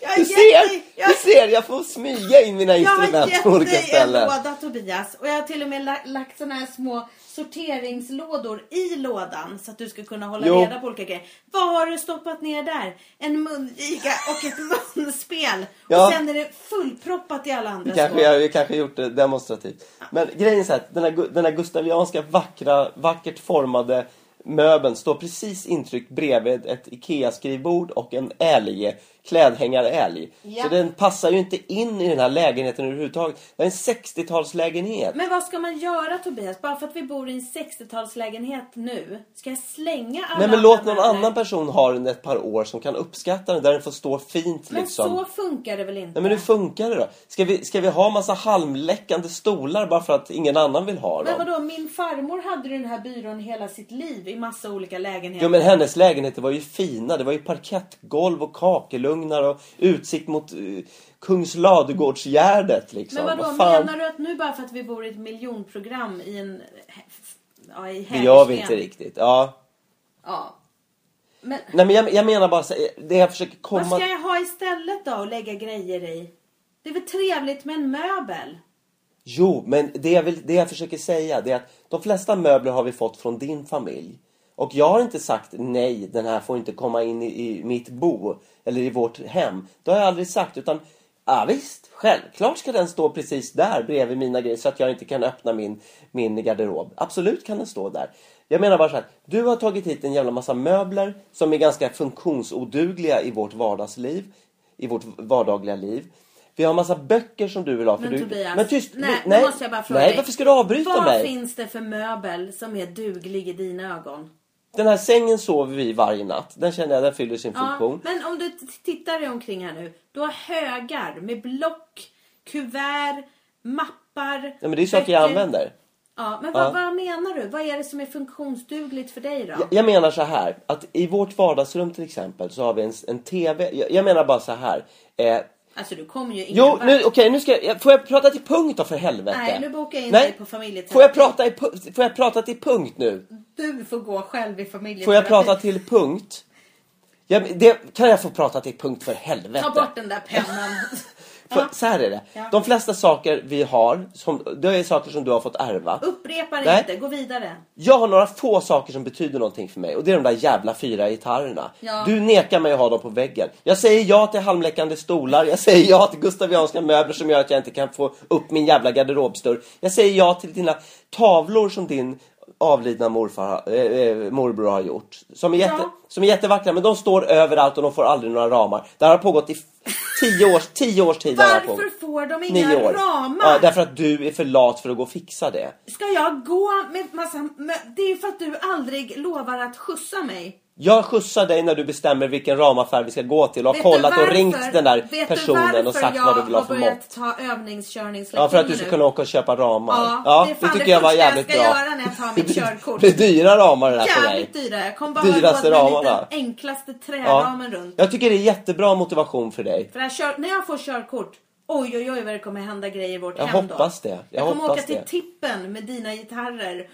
Jag Du har ser, gett jag- du ser, jag får smyga in mina Jag har instrument gett på olika dig en ställen. låda Tobias och jag har till och med la- lagt såna här små sorteringslådor i lådan så att du ska kunna hålla Jo. reda på olika grejer. Vad har du stoppat ner där? En mungiga och ett munspel. Ja. Och sen är det fullproppat i alla andra Vi kanske, jag, vi kanske gjort det demonstrativt. Men grejen är så här, den här, den här gustavianska vackra, vackert formade möbeln står precis intryckt bredvid ett IKEA-skrivbord och en älg, klädhängarälg. Ja. Så den passar ju inte in i den här lägenheten överhuvudtaget. Det är en 60-talslägenhet. Men vad ska man göra Tobias? Bara för att vi bor i en 60-talslägenhet nu. Ska jag slänga alla Nej men låt någon annan person ha den ett par år som kan uppskatta den, där den får stå fint Men liksom. så funkar det väl inte? Nej men hur funkar det då? Ska vi, ska vi ha massa halmläckande stolar bara för att ingen annan vill ha dem? Men vadå, min farmor hade den här byrån hela sitt liv i massa olika lägenheter. Jo men hennes lägenheter var ju fina. Det var ju parkettgolv och kakelugnar och utsikt mot uh, Kungs Ladugårdsgärdet liksom. Men vadå, Vad menar du att nu bara för att vi bor i ett miljonprogram i en... Ja, i Det gör vi inte riktigt. Ja. Ja. Men Nej men jag, jag menar bara så, det jag försöker komma... vad ska jag ha istället då att lägga grejer i? Det är väl trevligt med en möbel? Jo, men det jag, vill, det jag försöker säga det är att de flesta möbler har vi fått från din familj. Och jag har inte sagt nej, den här får inte komma in i, i mitt bo eller i vårt hem. Det har jag aldrig sagt utan ja visst, självklart ska den stå precis där bredvid mina grejer så att jag inte kan öppna min, min garderob. Absolut kan den stå där. Jag menar bara så här, du har tagit hit en jävla massa möbler som är ganska funktionsodugliga i vårt vardagsliv, i vårt vardagliga liv. Vi har massa böcker som du vill ha. För Men du, Tobias, men tyst, nej, nej, måste jag bara fråga nej dig. varför ska du avbryta Vad mig? finns det för möbel som är duglig i dina ögon? Den här sängen sover vi varje natt. Den känner jag, den fyller sin Ja, funktion. men om du tittar dig omkring här nu. Du har högar med block, kuvert, mappar. Ja, men det är saker jag använder. Ja, men vad, Ja. vad menar du? Vad är det som är funktionsdugligt för dig då? Jag, jag menar så här, att i vårt vardagsrum till exempel så har vi en, en TV. Jag, jag menar bara så här. Eh, Alltså du kommer ju ingen jo, vart. nu, okej, nu ska jag, får jag prata till punkt då för helvete? Nej, nu bokar jag in Nej. dig på familjeterapi. Får jag, prata i, får jag prata till punkt nu? Du får gå själv i familjeterapi. Får jag prata till punkt? Ja, men det, kan jag få prata till punkt för helvete? Ta bort den där pennan. För. Så här är det. De flesta saker vi har, som, det är saker som du har fått ärva. Upprepa det Nej. inte, gå vidare. Jag har några få saker som betyder någonting för mig och det är de där jävla fyra gitarrerna. Ja. Du nekar mig att ha dem på väggen. Jag säger ja till halmläckande stolar, jag säger ja till gustavianska möbler som gör att jag inte kan få upp min jävla garderobsdörr. Jag säger ja till dina tavlor som din avlidna morfar, äh, morbror har gjort. Som är, jätte, Ja. som är jättevackra men de står överallt och de får aldrig några ramar. Det här har pågått i tio års, tio års tid. Varför får de inga ramar? Ja, därför att du är för lat för att gå och fixa det. Ska jag gå med massa... Med, det är för att du aldrig lovar att skjutsa mig. Jag skjutsar dig när du bestämmer vilken ramaffär vi ska gå till och har Vet du kollat och varför- ringt den där vet personen du och varför sagt jag vad du vill ha har för börjat mått. ta övningskörningslektioner Ja, för att du ska kunna åka och köpa ramar. Ja, det är det fan tycker det jag var första jag jävligt ska bra. göra när jag tar mitt körkort. Det är dyra ramar det där för dig. Jävligt dyra. Jag kommer bara Dyraste med ramarna. den enklaste Ja. träramen runt. Jag tycker det är jättebra motivation för dig. För jag kör, när jag får körkort, oj oj oj vad det kommer hända grejer i vårt Jag hem då. hoppas det. Jag Jag, kommer åka till det. tippen med dina gitarrer.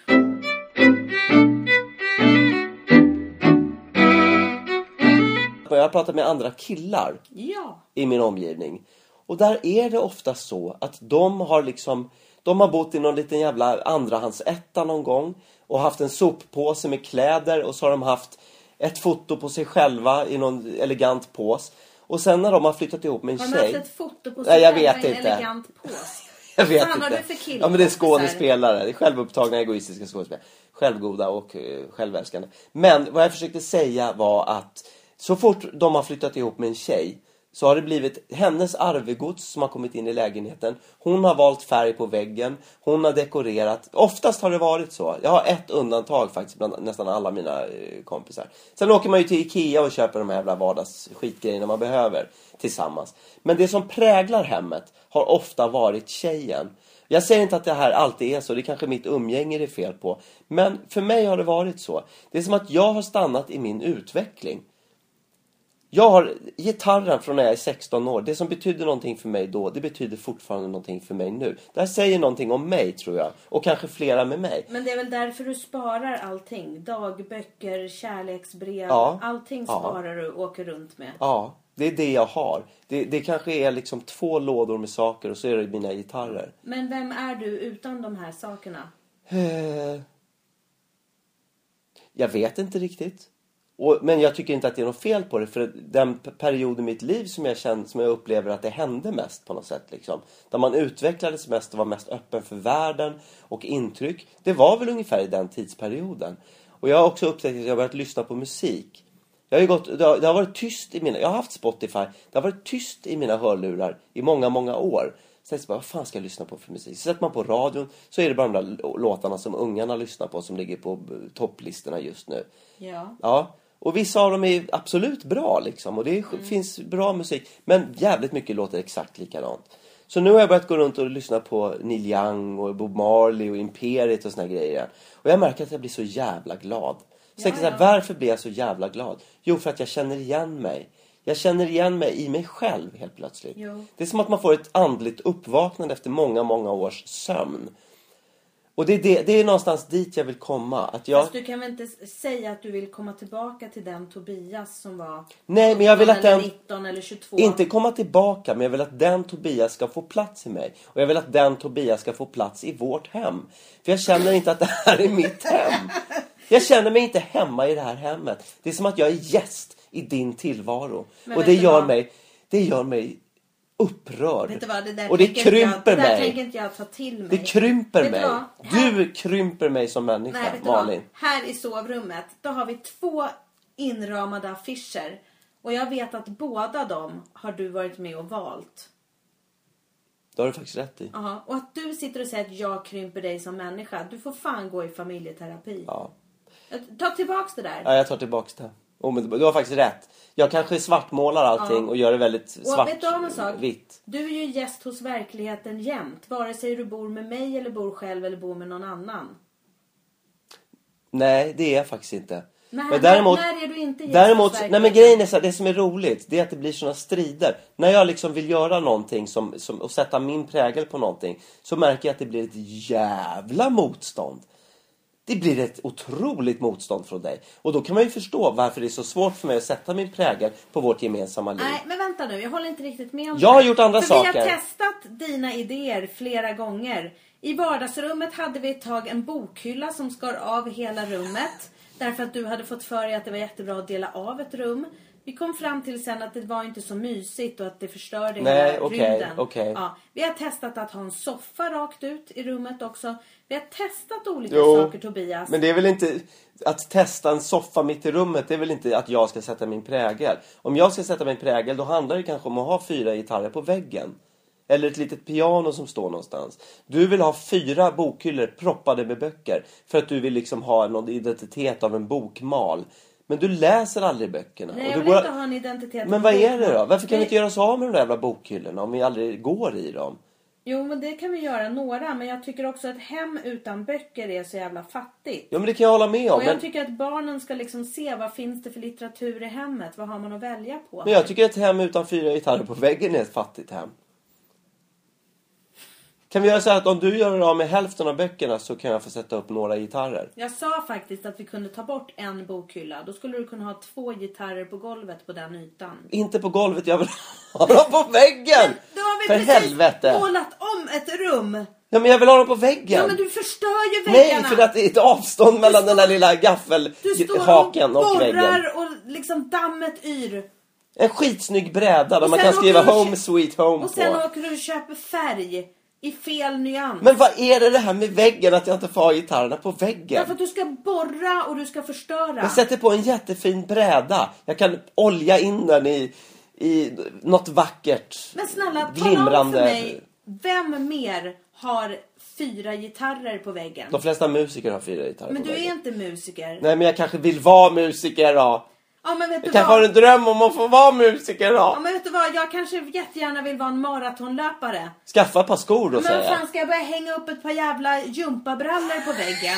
Jag har pratat med andra killar Ja. i min omgivning. Och där är det ofta så att de har liksom de har bott i någon liten jävla andrahandsetta någon gång och haft en soppåse med kläder och så har de haft ett foto på sig själva i någon elegant pås. Och sen när de har flyttat ihop med en Har de tjej. haft ett foto på Nej, sig jag själva vet i en inte. elegant pås? Jag vet fan inte. har du för ja, men det är skådespelare. Det är självupptagna, egoistiska skådespelare. Självgoda och eh, självälskande. Men vad jag försökte säga var att så fort de har flyttat ihop med en tjej så har det blivit hennes arvegods som har kommit in i lägenheten. Hon har valt färg på väggen. Hon har dekorerat. Oftast har det varit så. Jag har ett undantag faktiskt bland nästan alla mina eh, kompisar. Sen åker man ju till Ikea och köper de här jävla vardagsskitgrejerna man behöver tillsammans. Men det som präglar hemmet har ofta varit tjejen. Jag säger inte att det här alltid är så, det är kanske mitt umgänge det är fel på. Men för mig har det varit så. Det är som att jag har stannat i min utveckling. Jag har gitarren från när jag är 16 år. Det som betydde någonting för mig då, det betyder fortfarande någonting för mig nu. Det här säger någonting om mig tror jag. Och kanske flera med mig. Men det är väl därför du sparar allting? Dagböcker, kärleksbrev, Ja. allting Ja. sparar du och åker runt med. Ja, det är det jag har. Det, det kanske är liksom två lådor med saker och så är det mina gitarrer. Men vem är du utan de här sakerna? Eh, Jag vet inte riktigt. Och, men jag tycker inte att det är något fel på det. För den period i mitt liv som jag, känner, som jag upplever att det hände mest på något sätt. Liksom, där man utvecklades mest och var mest öppen för världen och intryck. Det var väl ungefär i den tidsperioden. Och jag har också upptäckt att jag har börjat lyssna på musik. Jag har gått, det, har, det har varit tyst i mina... Jag har haft Spotify. Det har varit tyst i mina hörlurar i många, många år. Sen så bara, vad fan ska jag lyssna på för musik? Så sätter man på radion så är det bara de där lå- låtarna som ungarna lyssnar på som ligger på topplistorna just nu. Ja. Ja, och vissa av dem är absolut bra liksom. Och det är, finns bra musik. Men jävligt mycket låter exakt likadant. Så nu har jag börjat gå runt och lyssna på Neil Young och Bob Marley och Imperiet och såna grejer. Och jag märker att jag blir så jävla glad. Så jag så här, ja. varför blir jag så jävla glad? Jo, för att jag känner igen mig. Jag känner igen mig i mig själv helt plötsligt. Jo. Det är som att man får ett andligt uppvaknande efter många, många års sömn. Och det är, det, det är någonstans dit jag vill komma. Att jag... Fast du kan väl inte säga att du vill komma tillbaka till den Tobias som var Nej, men jag vill 18 att den... 19 eller 22? Inte komma tillbaka, men jag vill att den Tobias ska få plats i mig. Och jag vill att den Tobias ska få plats i vårt hem. För jag känner inte att det här är mitt hem. Jag känner mig inte hemma i det här hemmet. Det är som att jag är gäst i din tillvaro. Men och det gör, vad? mig, det gör mig upprörd. Vet du vad, det där och det krymper jag, Det mig. tänker inte jag ta till mig. Det krymper Vet du mig. Här- Du krymper mig som människa, Nej, du Malin. Här i sovrummet, då har vi två inramade affischer. Och jag vet att båda dem har du varit med och valt. Det har du faktiskt rätt i. Aha. Och att du sitter och säger att jag krymper dig som människa. Du får fan gå i familjeterapi. Ja. Ta tillbaks det där. Ja, jag tar tillbaks det. Omedelbart. Du har faktiskt rätt. Jag kanske svartmålar allting Ja. och gör det väldigt Och svart, vet du om en sak? vitt. Du är ju gäst hos verkligheten jämt. Vare sig du bor med mig eller bor själv eller bor med någon annan. Nej, det är jag faktiskt inte. Nej, men däremot, när är du inte gäst däremot, hos nej men grejen är så här, det som är roligt, det är att det blir såna strider. När jag liksom vill göra någonting som, som, och sätta min prägel på någonting, så märker jag att det blir ett jävla motstånd. Det blir ett otroligt motstånd från dig. Och då kan man ju förstå varför det är så svårt för mig att sätta min prägel på vårt gemensamma liv. Nej, men vänta nu. Jag håller inte riktigt med om Jag det har gjort andra För vi saker. har testat dina idéer flera gånger. I vardagsrummet hade vi ett tag en bokhylla som skar av hela rummet. Därför att du hade fått för dig att det var jättebra att dela av ett rum. Vi kom fram till sen att det var inte så mysigt och att det förstörde Nej, hela okej, rymden. okej. Ja, vi har testat att ha en soffa rakt ut i rummet också. Vi har testat olika Jo, saker Tobias. Men det är väl inte att testa en soffa mitt i rummet. Det är väl inte att jag ska sätta min prägel. Om jag ska sätta min prägel då handlar det kanske om att ha fyra gitarrer på väggen. Eller ett litet piano som står någonstans. Du vill ha fyra bokhyllor proppade med böcker. För att du vill liksom ha någon identitet av en bokmal. Men du läser aldrig böckerna. Nej, jag vill går- inte ha en identitet. Men vad är det då? Varför kan vi inte göra oss av med de där jävla bokhyllorna om vi aldrig går i dem? Jo, men det kan vi göra några. Men jag tycker också att hem utan böcker är så jävla fattigt. Ja men det kan jag hålla med om. Och jag Men, tycker att barnen ska liksom se vad finns det för litteratur i hemmet. Vad har man att välja på? men jag tycker ett hem utan fyra gitarrer på väggen är ett fattigt hem. Kan vi göra så här att om du gör av med hälften av böckerna så kan jag få sätta upp några gitarrer? Jag sa faktiskt att vi kunde ta bort en bokhylla. Då skulle du kunna ha två gitarrer på golvet på den ytan. Inte på golvet, jag vill ha dem på väggen! Då har vi För precis helvete! målat om ett rum. Ja men jag vill ha dem på väggen! Ja men du förstör ju Nej, väggarna. för att det är ett avstånd mellan den där lilla Du står gaffelhaken och, och väggen. borrar och liksom dammet yr. En skitsnygg bräda där man kan skriva du och Home Sweet Home Och sen på. åker du och köper färg i fel nyans. Men vad är det det här med väggen, att jag inte får ha gitarrerna på väggen? Därför att du ska borra och du ska förstöra. Jag sätter på en jättefin bräda. Jag kan olja in den i, i något vackert. Men snälla, tala om för mig. Vem mer har fyra gitarrer på väggen? De flesta musiker har fyra gitarrer Men på du är väggen. inte musiker. Nej, men jag kanske vill vara musiker då. Ja men vet du kanske vad? har en dröm om att få vara musiker Ja då. men vet du vad? Jag kanske jättegärna vill vara en maratonlöpare. Skaffa ett par skor då, Men säger jag. fan ska jag börja hänga upp ett par jävla gympabrallor på väggen?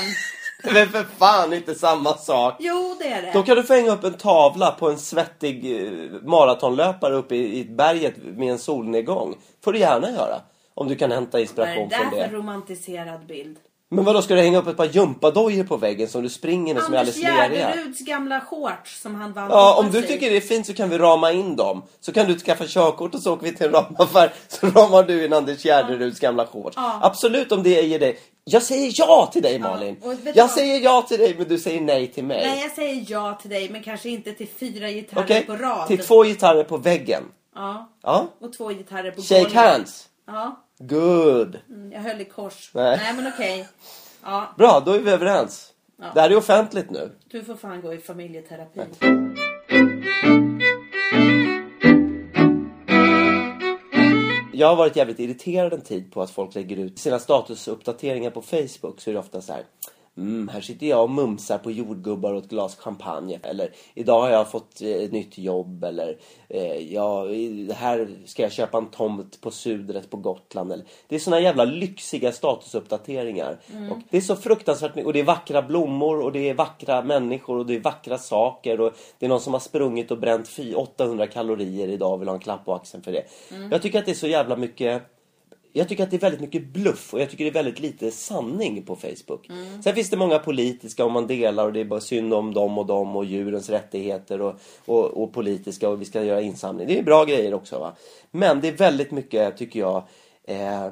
Men för fan inte samma sak. Jo det är det. Då kan du få hänga upp en tavla på en svettig eh, maratonlöpare uppe i, i berget med en solnedgång. får du gärna göra. Om du kan hämta Vad är inspiration det från där för det. romantiserad bild? Men vad då ska du hänga upp ett par gympadojor på väggen som du springer med som är Anders alldeles leriga? Gärderuds gamla shorts som han vann Ja, om du i. tycker det är fint så kan vi rama in dem. Så kan du skaffa körkort och så åker vi till en ramaffär så ramar du in Anders Gärderuds gamla shorts. Ja. Absolut om det ger dig. Jag säger ja till dig Malin. du jag vad? säger ja till dig men du säger nej till mig. Nej jag säger ja till dig men kanske inte till fyra gitarrer Okej? på rad. Till två gitarrer på väggen. Ja. Ja. Och två gitarrer på Shake golvet. hands. Ja. Good. Mm, Jag höll i kors. Nej. Nej men okej. Ja, Bra, då är vi överens. Ja. Det här är offentligt nu. du får fan gå i familjeterapi. Jag har varit jävligt irriterad en tid på att folk lägger ut sina statusuppdateringar på Facebook så är det ofta så här. Mm, här sitter jag och mumsar på jordgubbar och ett glas champagne. Eller idag har jag fått eh, ett nytt jobb. Eller eh, ja, här ska jag köpa en tomt på Sudret på Gotland. Eller, det är såna jävla lyxiga statusuppdateringar. Och det är så fruktansvärt mycket. Och det är vackra blommor och det är vackra människor och det är vackra saker. Och det är någon som har sprungit och bränt fy- 800 kalorier idag och vill ha en klapp på axeln för det. Jag tycker att det är så jävla mycket jag tycker att det är väldigt mycket bluff och jag tycker det är väldigt lite sanning på Facebook. Sen finns det många politiska och man delar och det är bara synd om dem och dem och djurens rättigheter och, och, och politiska och vi ska göra insamling. Det är bra grejer också va. Men det är väldigt mycket tycker jag eh,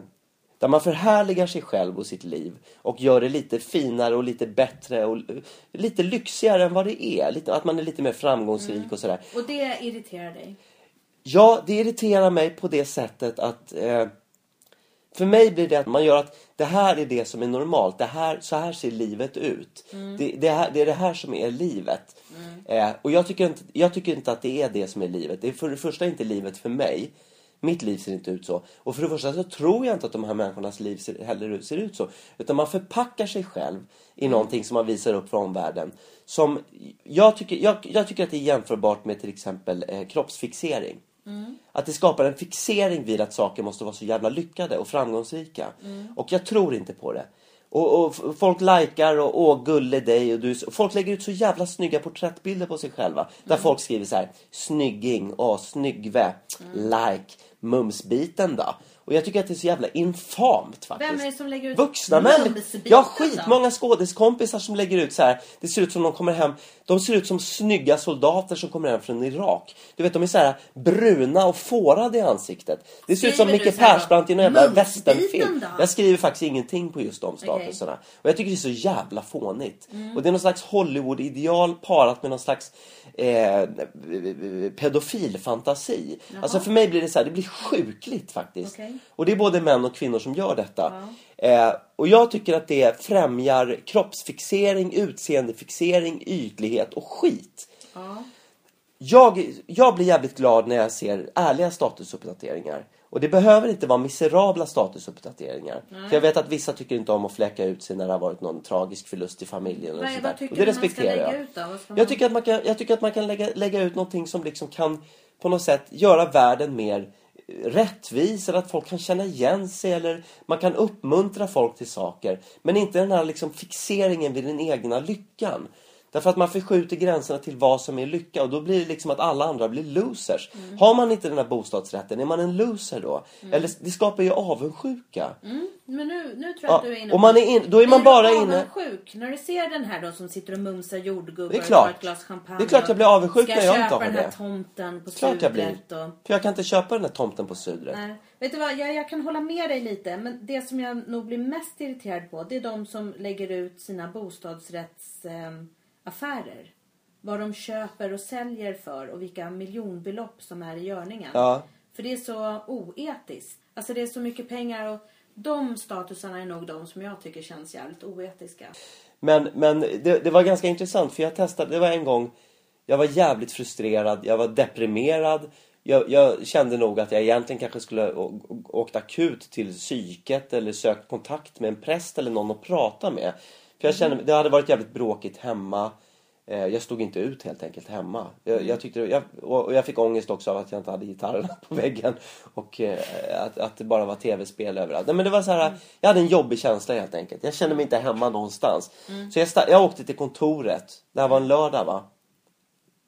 där man förhärligar sig själv och sitt liv och gör det lite finare och lite bättre och lite lyxigare än vad det är. Lite, att man är lite mer framgångsrik och sådär. Och det irriterar dig? Ja, det irriterar mig på det sättet att eh, för mig blir det att man gör att det här är det som är normalt. Det här, så här ser livet ut. Det, det, här, det är det här som är livet. Eh, och jag tycker, inte, jag tycker inte att det är det som är livet. Det är för det första inte livet för mig. Mitt liv ser inte ut så. Och för det första så tror jag inte att de här människornas liv ser, heller ser ut så. Utan man förpackar sig själv i någonting som man visar upp för omvärlden. Som jag tycker, jag, jag tycker att det är jämförbart med till exempel eh, kroppsfixering. Att det skapar en fixering vid att saker måste vara så jävla lyckade och framgångsrika. Och jag tror inte på det. Och, och folk likar och åh gulle dig och du Folk lägger ut så jävla snygga porträttbilder på sig själva. Där folk skriver så här Snygging, åh snyggve, like, mumsbiten då. Och jag tycker att det är så jävla infamt faktiskt. Vem är det som lägger ut Vuxna människor. mumsbiten Ja, då? skitmånga skådiskompisar som lägger ut så här. Det ser ut som de kommer hem. De ser ut som snygga soldater som kommer hem från Irak. Du vet, de är så här bruna och fårade i ansiktet. Det ser ut som Skriver Micke? Persbrandt i en jävla västernfilm. Jag skriver faktiskt ingenting på just de statuserna. Och jag tycker det är så jävla fånigt. Mm. Och det är någon slags Hollywood-ideal parat med någon slags eh, pedofilfantasi. Alltså för mig blir det så här, det blir sjukligt faktiskt. Och det är både män och kvinnor som gör detta. Eh, och jag tycker att det främjar kroppsfixering, utseendefixering, ytlighet och skit. Ja. jag, jag blir jävligt glad när jag ser ärliga statusuppdateringar. Och det behöver inte vara miserabla statusuppdateringar. För jag vet att vissa tycker inte om att fläcka ut sig när det har varit någon tragisk förlust i familjen. Och, Vad- sådär. och det respekterar jag. man- Jag tycker att man kan, jag tycker att man kan lägga, lägga ut någonting som liksom kan på något sätt göra världen mer rättvis eller att folk kan känna igen sig eller man kan uppmuntra folk till saker. Men inte den här liksom fixeringen vid den egna lyckan. Därför att man förskjuter gränserna till vad som är lycka och då blir det liksom att alla andra blir losers. Mm. Har man inte den här bostadsrätten, är man en loser då? Eller det skapar ju avundsjuka. Mm, men nu, nu tror jag Ja, att du är inne och man är in- då är man bara du inne- avundsjuk när du ser den här då som sitter och mumsar jordgubbar Det är klart. och ett glas champagne. Det är klart jag blir avundsjuk ska när jag inte köpa har den här det. tomten på Klart jag blir. och... För jag kan inte köpa den här tomten på Sudret. Nej. Vet du vad, jag, jag kan hålla med dig lite. Men det som jag nog blir mest irriterad på det är de som lägger ut sina bostadsrättsaffärer. Affärer. Vad de köper och säljer för och vilka miljonbelopp som är i görningen. Ja. För det är så oetiskt. Alltså det är så mycket pengar och de statusarna är nog de som jag tycker känns jävligt oetiska. Men, men det, det var ganska intressant för jag testade, det var en gång jag var jävligt frustrerad, jag var deprimerad. Jag, jag kände nog att jag egentligen kanske skulle åkt akut till psyket eller sökt kontakt med en präst eller någon att prata med. För jag kände, det hade varit jävligt bråkigt hemma. Eh, Jag stod inte ut helt enkelt hemma. Jag, jag tyckte, jag, och jag fick ångest också av att jag inte hade gitarrerna på väggen. Och eh, att, att det bara var tv-spel överallt. Nej, men det var så här, jag hade en jobbig känsla helt enkelt. Jag kände mig inte hemma någonstans. Så jag, jag åkte till kontoret. Det här var en lördag va?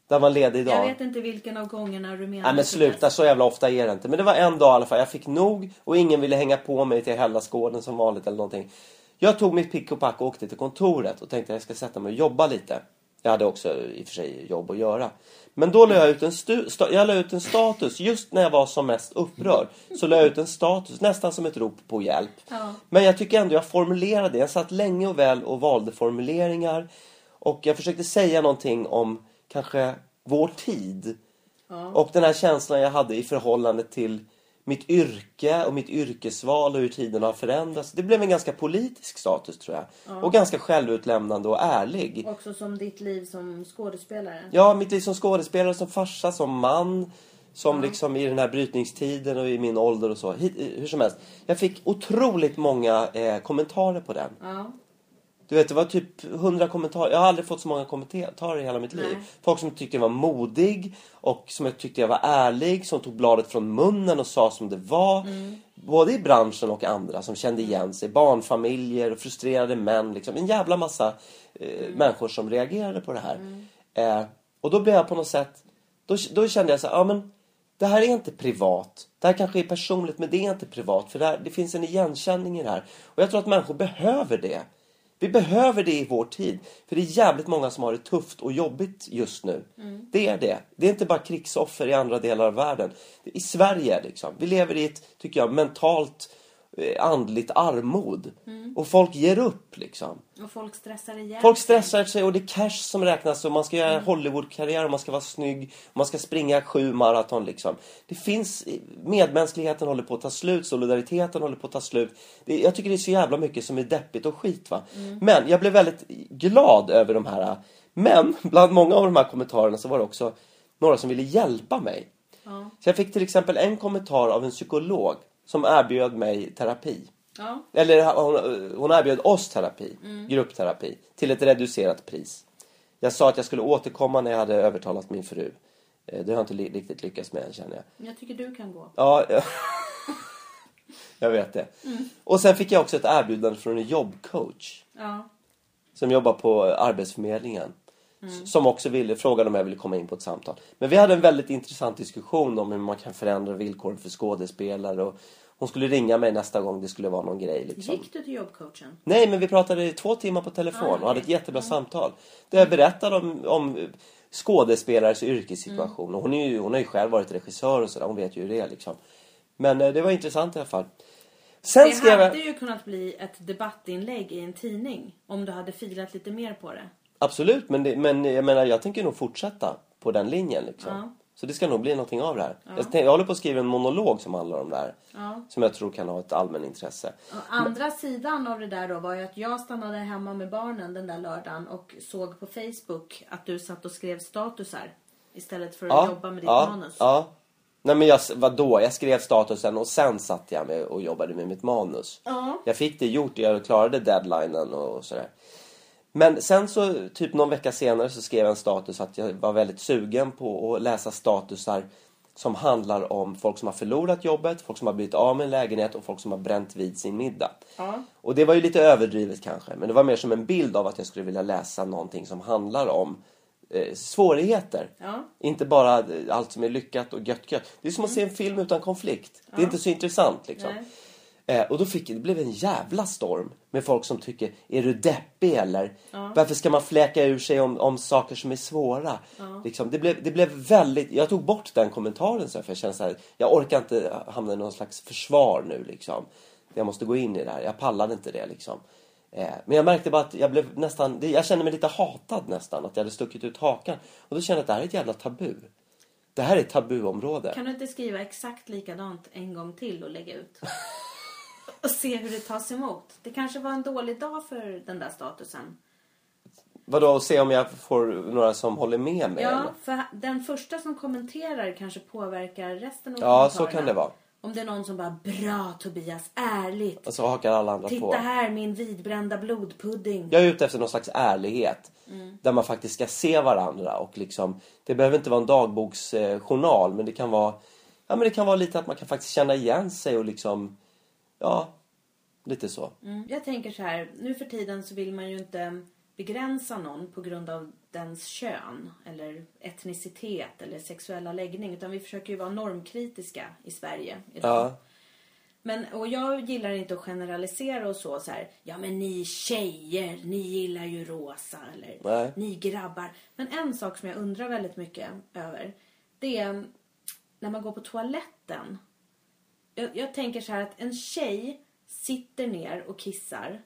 Där var ledig idag. Jag vet inte vilken av gångerna du menar. Nej men sluta, så jävla ofta är det inte. Men det var en dag i alla fall. Jag fick nog och ingen ville hänga på mig till Hellasgården som vanligt eller någonting. Jag tog mitt pick och pack och åkte till kontoret och tänkte att jag ska sätta mig och jobba lite. Jag hade också i och för sig jobb att göra. Men då la jag ut en, jag la ut en status just när jag var som mest upprörd. Så la jag ut en status, nästan som ett rop på hjälp. Ja. Men jag tycker ändå jag formulerade. Jag satt länge och väl och valde formuleringar. Och jag försökte säga någonting om kanske vår tid. Och den här känslan jag hade i förhållande till mitt yrke och mitt yrkesval och hur tiden har förändrats. Det blev en ganska politisk status tror jag. Och ganska självutlämnande och ärlig. Också som ditt liv som skådespelare. Ja, mitt liv som skådespelare, som farsa, som man. Som liksom i den här brytningstiden och i min ålder och så. Hur som helst. Jag fick otroligt många eh, kommentarer på den. Ja. Du vet, det var typ 100 kommentarer. Jag har aldrig fått så många kommentarer i hela mitt liv. Nej. Folk som tyckte jag var modig och som jag tyckte jag var ärlig. Som tog bladet från munnen och sa som det var. Både i branschen och andra som kände igen sig. Barnfamiljer och frustrerade män. Liksom. En jävla massa eh, människor som reagerade på det här. Eh, och då blev jag på något sätt... Då, då kände jag så här, ja men det här är inte privat. Det här kanske är personligt men det är inte privat. För det, här, det finns en igenkänning i det här. Och jag tror att människor behöver det. Vi behöver det i vår tid. För det är jävligt många som har det tufft och jobbigt just nu. Det är det. Det är inte bara krigsoffer i andra delar av världen. I Sverige liksom. Vi lever i ett, tycker jag, mentalt andligt armod. Och folk ger upp liksom. Och folk stressar ihjäl Folk stressar sig och det är cash som räknas och man ska göra Hollywoodkarriär och man ska vara snygg och man ska springa sju maraton liksom. Det finns, medmänskligheten håller på att ta slut, solidariteten håller på att ta slut. Det, jag tycker det är så jävla mycket som är deppigt och skit va. Men jag blev väldigt glad över de här. Men bland många av de här kommentarerna så var det också några som ville hjälpa mig. Ja. Så jag fick till exempel en kommentar av en psykolog som erbjöd mig terapi. Ja. Eller hon, hon erbjöd oss terapi, gruppterapi, till ett reducerat pris. Jag sa att jag skulle återkomma när jag hade övertalat min fru. Eh, Det har jag inte riktigt lyckats med än känner jag. Jag tycker du kan gå. Ja, jag, jag vet det. Och sen fick jag också ett erbjudande från en jobbcoach Ja. som jobbar på Arbetsförmedlingen. S- Som också ville, frågade om jag ville komma in på ett samtal. Men vi hade en väldigt intressant diskussion om hur man kan förändra villkoren för skådespelare. Och hon skulle ringa mig nästa gång det skulle vara någon grej. Liksom. Gick du till jobbcoachen? Nej, men vi pratade i två timmar på telefon Ah, och hade ett jättebra samtal. Där jag berättade om, om skådespelares yrkessituation. Och hon, är ju, hon har ju själv varit regissör och sådär. Hon vet ju hur det är liksom. Men eh, det var intressant i alla fall. Sen Det skrev hade ju kunnat bli ett debattinlägg i en tidning om du hade filat lite mer på det. Absolut, men, det, men jag menar jag tänker nog fortsätta på den linjen liksom. Ja. Så det ska nog bli någonting av det här. Jag, tänk, jag håller på att skriva en monolog som handlar om det här. Ja. Som jag tror kan ha ett allmänintresse. Och andra sidan av det där då var ju att jag stannade hemma med barnen den där lördagen och såg på Facebook att du satt och skrev statusar. istället för att jobba med ditt ja, manus. Ja. Nej men jag, vadå? Jag skrev statusen och sen satt jag med och jobbade med mitt manus. Ja. Jag fick det gjort, jag klarade deadlinen och sådär. Men sen så, typ någon vecka senare så skrev jag en status att jag var väldigt sugen på att läsa statusar som handlar om folk som har förlorat jobbet, folk som har blivit av med en lägenhet och folk som har bränt vid sin middag. Ja. Och det var ju lite överdrivet kanske, men det var mer som en bild av att jag skulle vilja läsa någonting som handlar om eh, svårigheter. Ja. Inte bara eh, allt som är lyckat och gött gött. Det är som att se en film utan konflikt. Det är inte så intressant liksom. Nej. Eh, och då fick det blev en jävla storm med folk som tycker, är du deppig eller? Varför ska man fläka ur sig om, om saker som är svåra? Liksom, det, blev, det blev väldigt, jag tog bort den kommentaren så här, för jag kände så här, jag orkar inte hamna i någon slags försvar nu liksom. Jag måste gå in i det här, jag pallade inte det liksom. Eh, men jag märkte bara att jag blev nästan, jag kände mig lite hatad nästan, att jag hade stuckit ut hakan. Och då kände jag att det här är ett jävla tabu. Det här är ett tabuområde. Kan du inte skriva exakt likadant en gång till och lägga ut? och se hur det tas emot. Det kanske var en dålig dag för den där statusen. Vadå, och se om jag får några som håller med mig? Ja, för den första som kommenterar kanske påverkar resten av Ja, så kan det vara. Om det är någon som bara Bra Tobias, ärligt. Och så hakar alla andra Titta på. här min vidbrända blodpudding. Jag är ute efter någon slags ärlighet. Mm. Där man faktiskt ska se varandra och liksom, det behöver inte vara en dagboksjournal men det kan vara, ja men det kan vara lite att man kan faktiskt känna igen sig och liksom, ja, lite så. Mm. Jag tänker så här, nu för tiden så vill man ju inte begränsa någon på grund av dens kön eller etnicitet eller sexuella läggning utan vi försöker ju vara normkritiska i Sverige idag. Ja, Men, och jag gillar inte att generalisera och så, så här. Ja men ni tjejer, ni gillar ju rosa eller Nej. ni grabbar. Men en sak som jag undrar väldigt mycket över. Det är när man går på toaletten. Jag, jag tänker så här att en tjej sitter ner och kissar.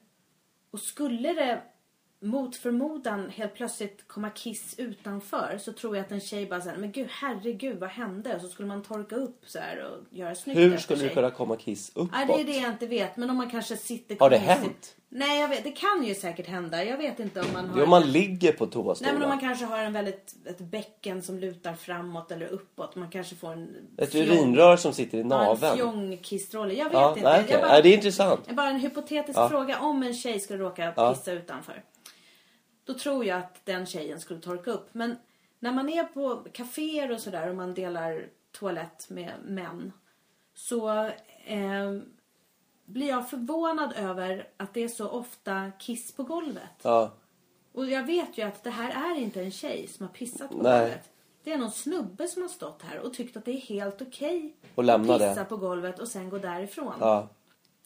Och skulle det mot förmodan helt plötsligt komma kiss utanför så tror jag att en tjej bara säger men gud herregud vad hände? Så skulle man torka upp så här och göra snyggt hur skulle sig. kunna komma kiss uppåt? Ja, det är det jag inte vet. Men om man kanske sitter Har det hänt? Nej, jag vet, det kan ju säkert hända. Jag vet inte om man har... Det är om man ligger på Nej, toastolen. men om man kanske har en väldigt, ett bäcken som lutar framåt eller uppåt. Man kanske får en... Ett fjong- urinrör som sitter i Ja, en naveln. fjongkissrolle. Jag vet Ja, inte. nej, okej. bara, Ja, det är intressant. bara en hypotetisk Ja. fråga. Om en tjej skulle råka Ja. pissa utanför. Då tror jag att den tjejen skulle torka upp. Men när man är på kaféer och sådär och man delar toalett med män. Så eh, blir jag förvånad över att det är så ofta kiss på golvet. Ja, Och jag vet ju att det här är inte en tjej som har pissat på Nej. golvet. Det är någon snubbe som har stått här och tyckt att det är helt okej lämna att pissa det. på golvet och sen gå därifrån. ja,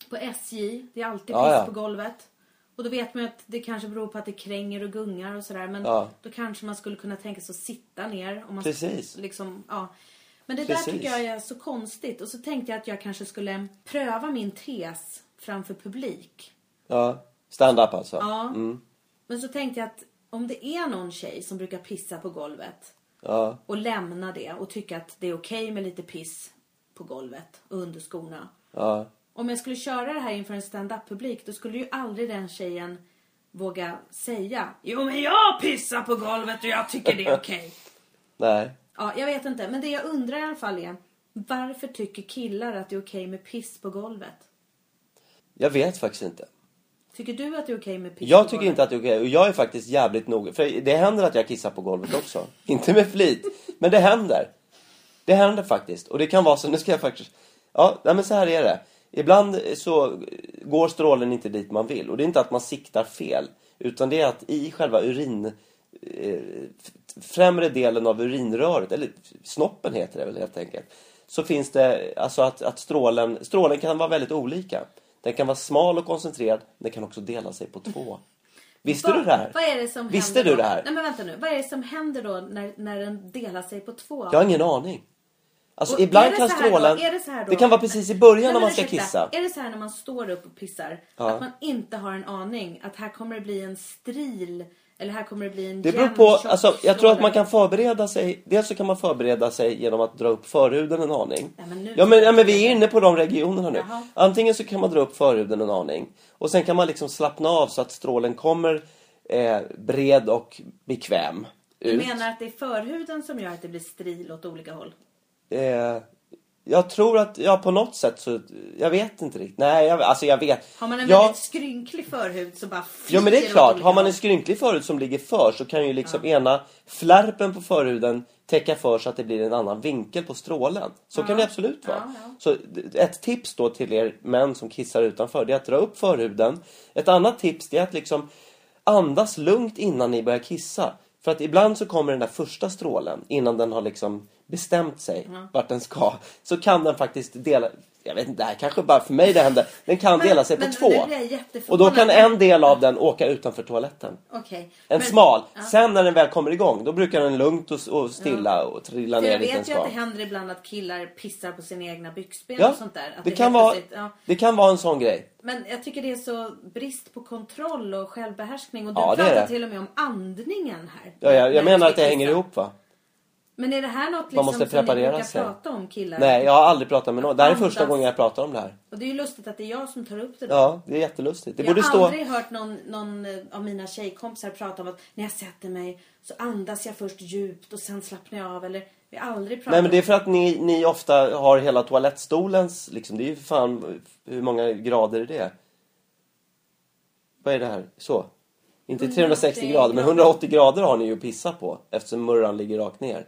På SJ, det är alltid Ja, piss ja. på golvet. Och då vet man ju att det kanske beror på att det kränger och gungar och sådär. Men Ja. då kanske man skulle kunna tänka sig att sitta ner. Om man Precis. Liksom, ja. Men det Precis. där tycker jag är så konstigt. Och så tänkte jag att jag kanske skulle pröva min tes framför publik. ja. Stand-up alltså. Ja. Men så tänkte jag att om det är någon tjej som brukar pissa på golvet Ja, och lämna det och tycka att det är okej med lite piss på golvet och under skorna. ja. Om jag skulle köra det här inför en stand-up-publik då skulle ju aldrig den tjejen våga säga Jo men jag pissar på golvet och jag tycker det är okej. Nej. ja, jag vet inte. Men det jag undrar i alla fall är varför tycker killar att det är okej med piss på golvet? Jag vet faktiskt inte. Tycker du att det är okej med piss Jag tycker inte att det är okej. Och jag är faktiskt jävligt noga. För det händer att jag kissar på golvet också. inte med flit. Men det händer. Det händer faktiskt. Och det kan vara så. Nu ska jag faktiskt... Ja, men så här är det. Ibland så går strålen inte dit man vill. Och det är inte att man siktar fel. Utan det är att i själva urin... Eh, främre delen av urinröret, eller snoppen heter det väl helt enkelt. Så finns det, alltså att, att strålen, strålen kan vara väldigt olika. Den kan vara smal och koncentrerad, den kan också dela sig på två. Visste Vad- du det här? Vad är det som Visste händer du då? det här? Nej men vänta nu. Vad är det som händer då när, när den delar sig på två? Jag har ingen aning. Alltså Och ibland kan då? strålen... Är det då? Det kan vara precis i början Nej, när man ska ursäkta. kissa. Är det så här när man står upp och pissar? Ja. Att man inte har en aning att här kommer det bli en stril eller här kommer det bli en Det beror på, alltså jag tror att man kan förbereda sig. Dels så kan man förbereda sig genom att dra upp förhuden en aning. Nej, men nu- ja, men, ja men vi är inne på de regionerna nu. Jaha. Antingen så kan man dra upp förhuden en aning. Och sen kan man liksom slappna av så att strålen kommer eh, bred och bekväm Du ut. menar att det är förhuden som gör att det blir stril åt olika håll? Eh, jag tror att, ja på något sätt så, jag vet inte riktigt. Nej, jag, alltså jag vet. Har man en ja, väldigt skrynklig förhud så bara Ja men det är klart, har man en skrynklig förhud som ligger för så kan ju liksom ena flärpen på förhuden täcka för så att det blir en annan vinkel på strålen. Så kan det absolut vara. Ja, ja. Så ett tips då till er män som kissar utanför det är att dra upp förhuden. Ett annat tips det är att liksom andas lugnt innan ni börjar kissa. För att ibland så kommer den där första strålen innan den har liksom bestämt sig vart den ska. Så kan den faktiskt dela, jag vet inte, det här kanske bara för mig det händer. Den kan Men- dela sig men på två. jag Och då kan en del av den åka utanför toaletten. Okej. En Men- smal. Ja. Sen när den väl kommer igång, då brukar den lugnt och, och stilla och trilla För ner jag dit den vet ju ska. att det händer ibland att killar pissar på sina egna byxben Ja, och sånt där. Det, helt kan vara, ja. det kan vara en sån grej. Men jag tycker det är så brist på kontroll och självbehärskning. Och du Ja, det pratar det. till och med om andningen här. Ja, jag, jag menar ska att det hänger ihop va? Men är det här något Man liksom måste som ni brukar prata om killar? Nej, jag har aldrig pratat med någon. Det här är första gången jag pratar om det här. Och det är ju lustigt att det är jag som tar upp det då. Ja, det är jättelustigt. Det jag borde har stå... aldrig hört någon, någon eh, av mina tjejkompisar prata om att när jag sätter mig så andas jag först djupt och sen slappnar jag av. Eller vi har aldrig pratat Nej men det är för att ni, ni ofta har hela toalettstolens, liksom, det är ju fan, hur många grader är det? Vad är det här? Så? Inte 360 180 grader, men grader. 180 grader har ni ju att pissa på eftersom murran ligger rakt ner.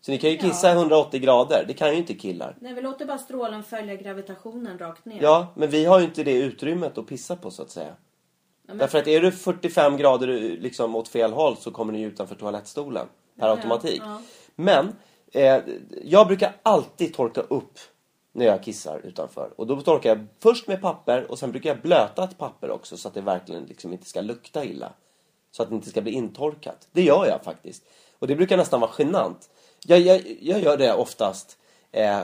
Så ni kan ju kissa Ja. 180 grader, det kan ju inte killar. Nej, vi låter bara strålen följa gravitationen rakt ner. Ja, men vi har ju inte det utrymmet att pissa på så att säga. Ja, men- Därför att är du 45 grader liksom åt fel håll så kommer ni utanför toalettstolen per Ja, automatik. Men eh, jag brukar alltid torka upp när jag kissar utanför. Och då torkar jag först med papper och sen brukar jag blöta ett papper också så att det verkligen liksom inte ska lukta illa. Så att det inte ska bli intorkat. Det gör jag faktiskt. Och det brukar nästan vara genant. Jag, jag, jag gör det oftast. Eh,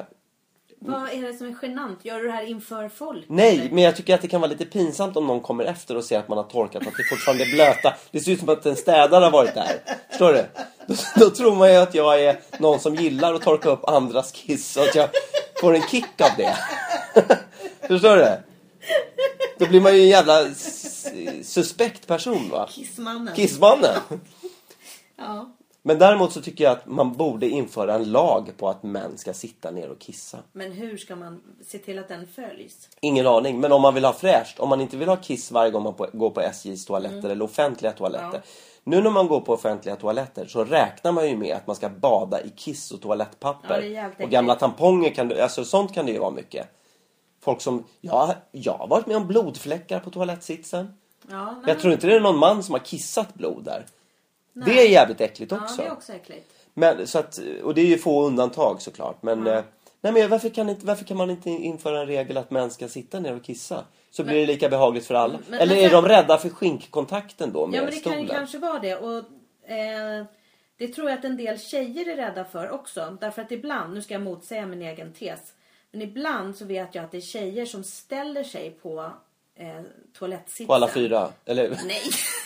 Vad är det som är genant? Gör du det här inför folk? Nej, eller? men jag tycker att det kan vara lite pinsamt om någon kommer efter och ser att man har torkat att det fortfarande är blöta. Det ser ut som att en städare har varit där. Förstår du? Då, då tror man ju att jag är någon som gillar att torka upp andras kiss och att jag får en kick av det. Förstår du? Då blir man ju en jävla suspekt person va? Kissmannen. Kissmannen. Ja. Men däremot så tycker jag att man borde införa en lag på att män ska sitta ner och kissa. Men hur ska man se till att den följs? Ingen aning, men om man vill ha fräscht, om man inte vill ha kiss varje gång man på, går på SJs toaletter eller offentliga toaletter. Ja. Nu när man går på offentliga toaletter så räknar man ju med att man ska bada i kiss och toalettpapper. Ja, och gamla tamponger kan det, alltså sånt kan det ju vara mycket. Folk som, ja, jag har varit med om blodfläckar på toalettsitsen. Ja, Jag tror inte det är någon man som har kissat blod där. Det är jävligt äckligt Ja, också. det är också äckligt. Men, så att, och det är ju få undantag såklart. Men, eh, nej, men varför, kan inte, varför kan man inte införa en regel att män ska sitta ner och kissa? Så blir det lika behagligt för alla. Men- Eller men är de rädda för skinkkontakten då med Ja, men det kan stolen? ju kanske vara det. Och, eh, det tror jag att en del tjejer är rädda för också. Därför att ibland, nu ska jag motsäga min egen tes. Men ibland så vet jag att det är tjejer som ställer sig på eh, toalettsitsen. På alla fyra? Eller? Nej.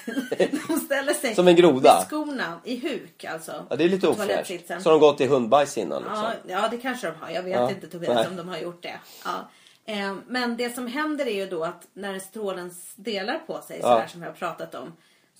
de ställer sig Som en groda. med skorna i huk alltså. Ja, det är lite ofräscht. Så har de gått i hundbajs innan liksom. Ja, ja, det kanske de har. Jag vet Ja, inte Tobias nej. om de har gjort det. Ja. Eh, men det som händer är ju då att när strålen delar på sig, Ja. sådär som vi har pratat om.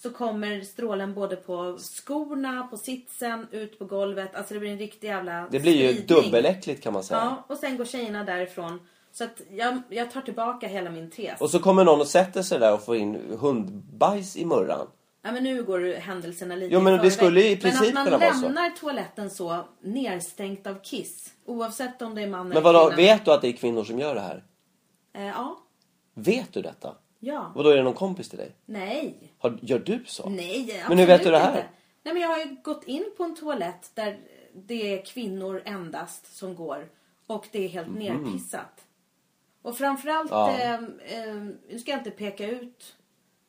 Så kommer strålen både på skorna, på sitsen, ut på golvet. Alltså det blir en riktig jävla Det blir ju spridning. dubbeläckligt kan man säga. Ja, och sen går tjejerna därifrån. Så att jag, jag tar tillbaka hela min tes. Och så kommer någon och sätter sig där och får in hundbajs i murran. Ja, men nu går händelserna lite Jo, men det skulle i princip Men att man lämnar toaletten så nedstängt av kiss. Oavsett om det är man Men eller vadå, kvinna. vet du att det är kvinnor som gör det här? Eh, ja. Vet du detta? Ja. Och då är det någon kompis till dig? Nej. Har, gör du så? Nej, Men hur vet du det här? Inte. Nej, men jag har ju gått in på en toalett där det är kvinnor endast som går. Och det är helt nerpissat. Och framförallt. Ja. eh, eh, nu ska jag inte peka ut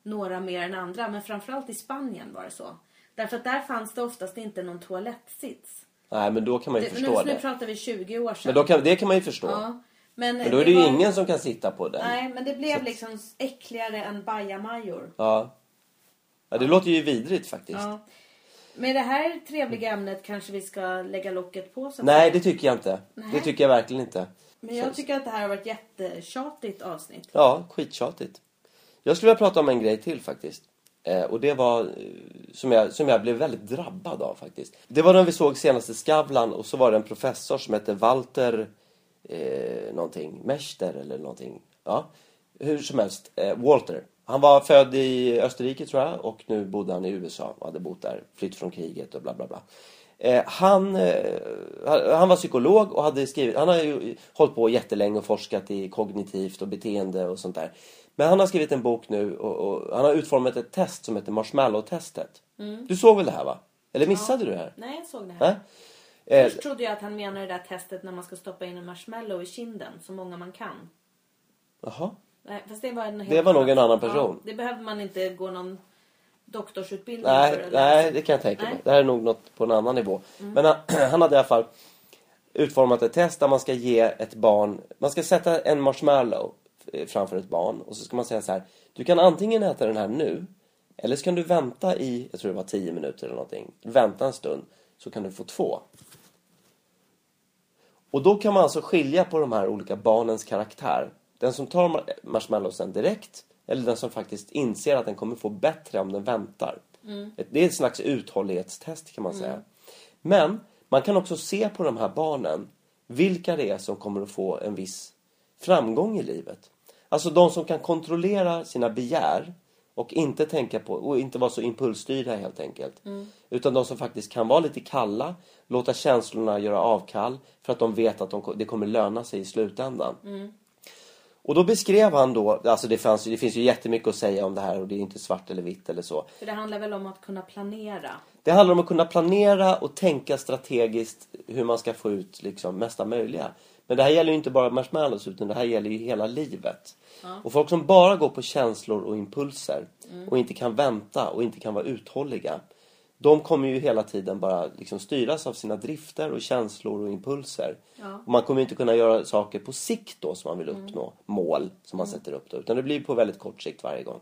några mer än andra, men framförallt i Spanien var det så. Därför att där fanns det oftast inte någon toalettsits. Nej, men då kan man ju Det, förstå nu, nu det. pratar vi 20 år sedan. Men då kan, det kan man ju förstå. ja. Men, Men då är det ju var- ingen som kan sitta på den. Nej, men det blev liksom äckligare än bajamajor. Ja. ja, det låter ju vidrigt faktiskt. Ja. Med det här trevliga ämnet kanske vi ska lägga locket på. Så Nej, det tycker jag inte. Nej. Det tycker jag verkligen inte. Men jag tycker att det här har varit jättetjatigt avsnitt. Ja, skittjatigt. Jag skulle vilja prata om en grej till faktiskt. Eh, och det var eh, som jag, som jag blev väldigt drabbad av faktiskt. Det var den vi såg senast i Skavlan och så var det en professor som hette Walter eh, någonting, Mester eller någonting. Ja, hur som helst, eh, Walter. Han var född i Österrike tror jag och nu bodde han i USA och hade bott där, flytt från kriget och bla bla bla. Eh, han, eh, han var psykolog och hade skrivit, han har ju hållit på jättelänge och forskat i kognitivt och beteende och sånt där. Men han har skrivit en bok nu och, och han har utformat ett test som heter Marshmallow-testet. Du såg väl det här va? Eller missade du det här? Nej, jag såg det här. Eh, Först trodde jag att han menade det där testet när man ska stoppa in en marshmallow i kinden, så många man kan. Jaha. Nej, fast det var en helt Det var nog en annan Ja, person. det behövde man inte gå någon doktorsutbildning Nej, för nej, det kan jag tänka mig. Det här är nog något på en annan nivå. Men han, han hade i alla fall utformat ett test där man ska ge ett barn... Man ska sätta en marshmallow framför ett barn och så ska man säga så här. Du kan antingen äta den här nu eller så kan du vänta i, jag tror det var 10 minuter eller någonting. Vänta en stund så kan du få två. Och då kan man alltså skilja på de här olika barnens karaktär. Den som tar mar- marshmallowsen direkt eller den som faktiskt inser att den kommer få bättre om den väntar. Ett- Det är ett slags uthållighetstest kan man säga. Men man kan också se på de här barnen vilka det är som kommer att få en viss framgång i livet. Alltså de som kan kontrollera sina begär och inte tänka på och inte vara så impulsstyrda helt enkelt. Utan de som faktiskt kan vara lite kalla, låta känslorna göra avkall för att de vet att de, det kommer löna sig i slutändan. Och då beskrev han då, alltså det, fanns, det finns ju jättemycket att säga om det här och det är inte svart eller vitt eller så. För det handlar väl om att kunna planera. Det handlar om att kunna planera och tänka strategiskt hur man ska få ut liksom mesta möjliga. Men det här gäller ju inte bara marshmallows utan det här gäller ju hela livet. Och folk som bara går på känslor och impulser och inte kan vänta och inte kan vara uthålliga. De kommer ju hela tiden bara liksom styras av sina drifter och känslor och impulser. Ja. Och man kommer inte kunna göra saker på sikt då som man vill uppnå. Mål som man sätter upp då. Utan det blir på väldigt kort sikt varje gång.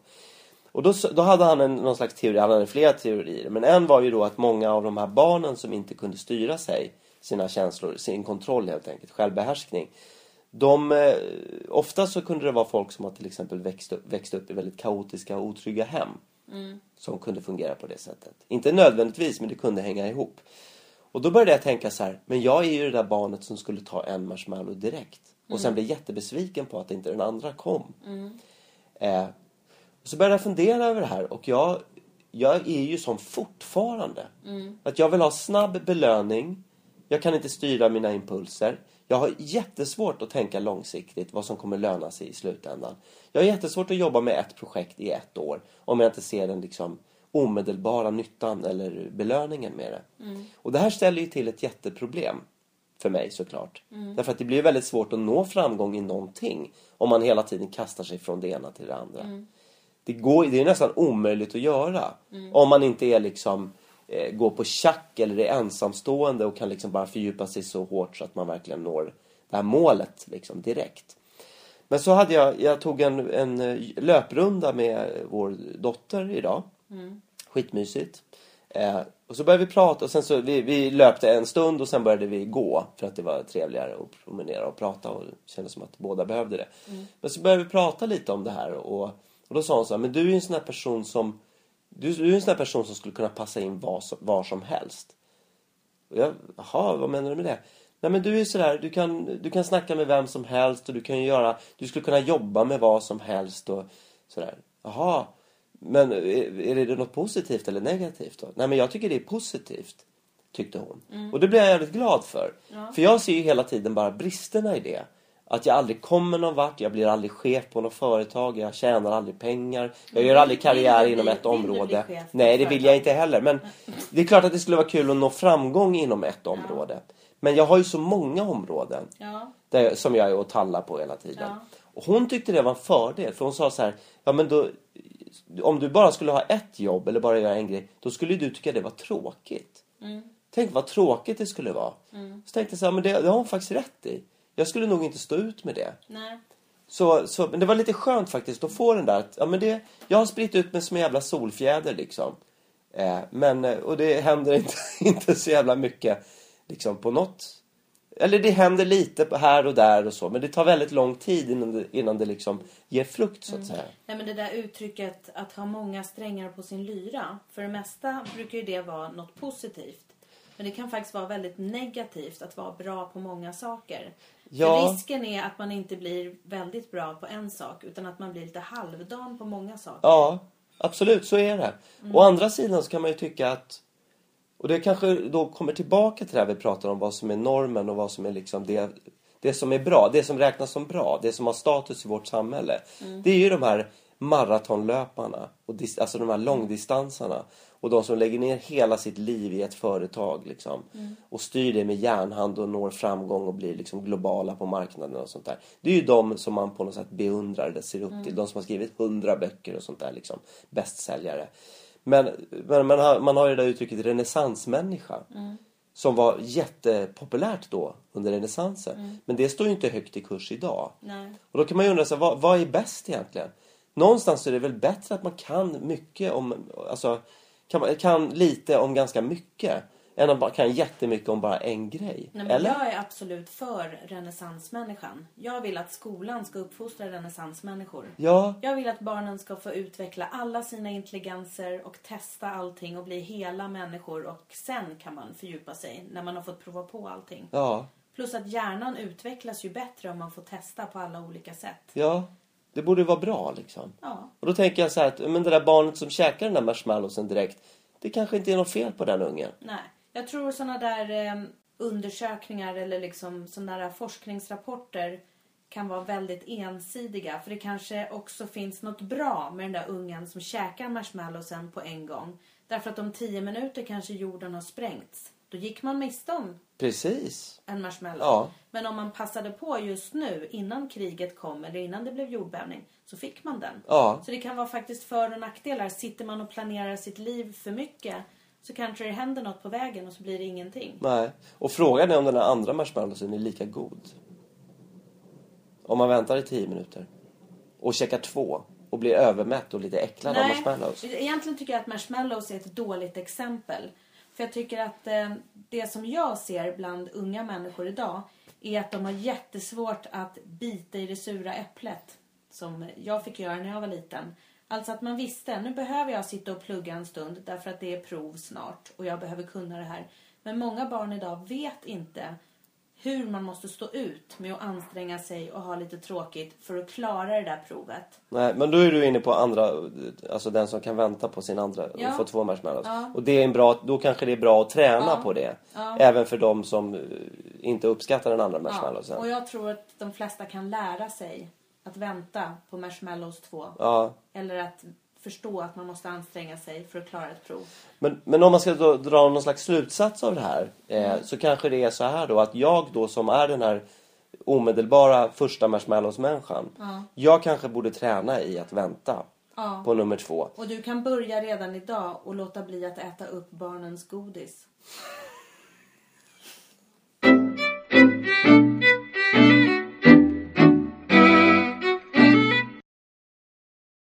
Och då, då hade han en, någon slags teori, han hade flera teorier. Men en var ju då att många av de här barnen som inte kunde styra sig, sina känslor, sin kontroll helt enkelt, självbehärskning. De, eh, ofta så kunde det vara folk som har till exempel växt upp, växt upp i väldigt kaotiska och otrygga hem. Som kunde fungera på det sättet. Inte nödvändigtvis, men det kunde hänga ihop. Och då började jag tänka så här, men jag är ju det där barnet som skulle ta en marshmallow direkt. Och sen bli jättebesviken på att inte den andra kom. Eh, och så började jag fundera över det här och jag, jag är ju som fortfarande. Att jag vill ha snabb belöning. Jag kan inte styra mina impulser. Jag har jättesvårt att tänka långsiktigt vad som kommer löna sig i slutändan. Jag har jättesvårt att jobba med ett projekt i ett år om jag inte ser den liksom omedelbara nyttan eller belöningen med det. Och det här ställer ju till ett jätteproblem för mig såklart. Därför att det blir väldigt svårt att nå framgång i någonting om man hela tiden kastar sig från det ena till det andra. Det, går, det är nästan omöjligt att göra. Om man inte är liksom eh, går på schack eller är ensamstående och kan liksom bara fördjupa sig så hårt så att man verkligen når det här målet liksom direkt. Men så hade jag, jag tog en, en eh, löprunda med vår dotter idag. Skitmysigt. Eh, och så började vi prata och sen så vi, vi löpte en stund och sen började vi gå för att det var trevligare att promenera och prata och det kändes som att båda behövde det. Men så började vi prata lite om det här och, och då sa hon så här, men du är ju en sån här person som du, du är en sån här person som skulle kunna passa in var, som- var som helst. Och jag, jaha, vad menar du med det? Nej men du är sådär, du kan, du kan snacka med vem som helst och du kan göra, du skulle kunna jobba med vad som helst och sådär. Jaha, men är, är det något positivt eller negativt då? Nej men jag tycker det är positivt, tyckte hon. Och det blev jag väldigt glad för. För jag ser ju hela tiden bara bristerna i det. Att jag aldrig kommer någon vart, jag blir aldrig chef på något företag, jag tjänar aldrig pengar, jag gör aldrig karriär inom ett område. Nej, det vill jag inte heller. Men det är klart att det skulle vara kul att nå framgång inom ett område. Men jag har ju så många områden där, som jag är och tallar på hela tiden. Och hon tyckte det var en fördel. För hon sa så här, ja men då, om du bara skulle ha ett jobb eller bara göra en grej, då skulle du tycka det var tråkigt. Tänk vad tråkigt det skulle vara. Så tänkte jag så här, men det, det har hon faktiskt rätt i. Jag skulle nog inte stå ut med det. Nej. Så, så, men det var lite skönt faktiskt att få den där att, ja men det, jag har spritt ut mig som en jävla solfjäder liksom. Eh, men, eh, och det händer inte, inte så jävla mycket liksom på något eller det händer lite här och där och så. Men det tar väldigt lång tid innan det, innan det liksom ger frukt så att säga. Nej, men det där uttrycket att ha många strängar på sin lyra. För det mesta brukar ju det vara något positivt. Men det kan faktiskt vara väldigt negativt att vara bra på många saker. Ja. För risken är att man inte blir väldigt bra på en sak utan att man blir lite halvdan på många saker. Ja, absolut så är det. Å andra sidan så kan man ju tycka att och det kanske då kommer tillbaka till det här vi pratar om vad som är normen och vad som är liksom det, det som är bra, det som räknas som bra, det som har status i vårt samhälle. Det är ju de här maratonlöparna, och dis, alltså de här långdistansarna. Och de som lägger ner hela sitt liv i ett företag liksom. Och styr det med järnhand och når framgång och blir liksom globala på marknaden och sånt där. Det är ju de som man på något sätt beundrar eller ser upp till. De som har skrivit hundra böcker och sånt där liksom. Bästsäljare. Men, men man, har, man har ju det där uttrycket renässansmänniska. Som var jättepopulärt då under renässansen. Men det står ju inte högt i kurs idag. Nej. Och då kan man ju undra, här, vad, vad är bäst egentligen? Någonstans är det väl bättre att man kan mycket om, alltså, kan, kan lite om ganska mycket. Än att man kan jättemycket om bara en grej. Nej, men Eller? jag är absolut för renässansmänniskan. Jag vill att skolan ska uppfostra renässansmänniskor. Ja, Jag vill att barnen ska få utveckla alla sina intelligenser och testa allting och bli hela människor och sen kan man fördjupa sig när man har fått prova på allting. ja, Plus att hjärnan utvecklas ju bättre om man får testa på alla olika sätt. ja. Det borde vara bra liksom. Ja, Och då tänker jag så här att, men det där barnet som käkar den där marshmallowsen direkt. Det kanske inte är något fel på den ungen. nej. Jag tror såna där eh, undersökningar eller liksom såna där forskningsrapporter kan vara väldigt ensidiga. För det kanske också finns något bra med den där ungen som käkar marshmallowsen på en gång. Därför att om tio minuter kanske jorden har sprängts. Då gick man miste om Precis. en marshmallow. Ja. Men om man passade på just nu innan kriget kom eller innan det blev jordbävning så fick man den. Ja. Så det kan vara faktiskt för och nackdelar. Sitter man och planerar sitt liv för mycket så kanske det händer något på vägen och så blir det ingenting. Nej. Och frågan är om den här andra marshmallowsen är lika god. Om man väntar i tio minuter. Och käkar två. Och blir övermätt och lite äcklad av marshmallows. egentligen tycker jag att marshmallows är ett dåligt exempel. För jag tycker att eh, det som jag ser bland unga människor idag är att de har jättesvårt att bita i det sura äpplet. Som jag fick göra när jag var liten. Alltså att man visste, nu behöver jag sitta och plugga en stund därför att det är prov snart och jag behöver kunna det här. Men många barn idag vet inte hur man måste stå ut med att anstränga sig och ha lite tråkigt för att klara det där provet. Nej, men då är du inne på andra, alltså den som kan vänta på sin andra Ja. och få två marshmallows. Ja. Och det är en bra, då kanske det är bra att träna Ja. på det. Även för de som eh, inte uppskattar den andra marshmallowsen. och jag tror att de flesta kan lära sig att vänta på Marshmallows 2. Ja. Eller att förstå att man måste anstränga sig för att klara ett prov. Men, men om man ska dra någon slags slutsats av det här. Eh, Mm. Så kanske det är så här då att jag då som är den här omedelbara första marshmallows-människan. Jag kanske borde träna i att vänta Ja. på nummer två. Och du kan börja redan idag och låta bli att äta upp barnens godis.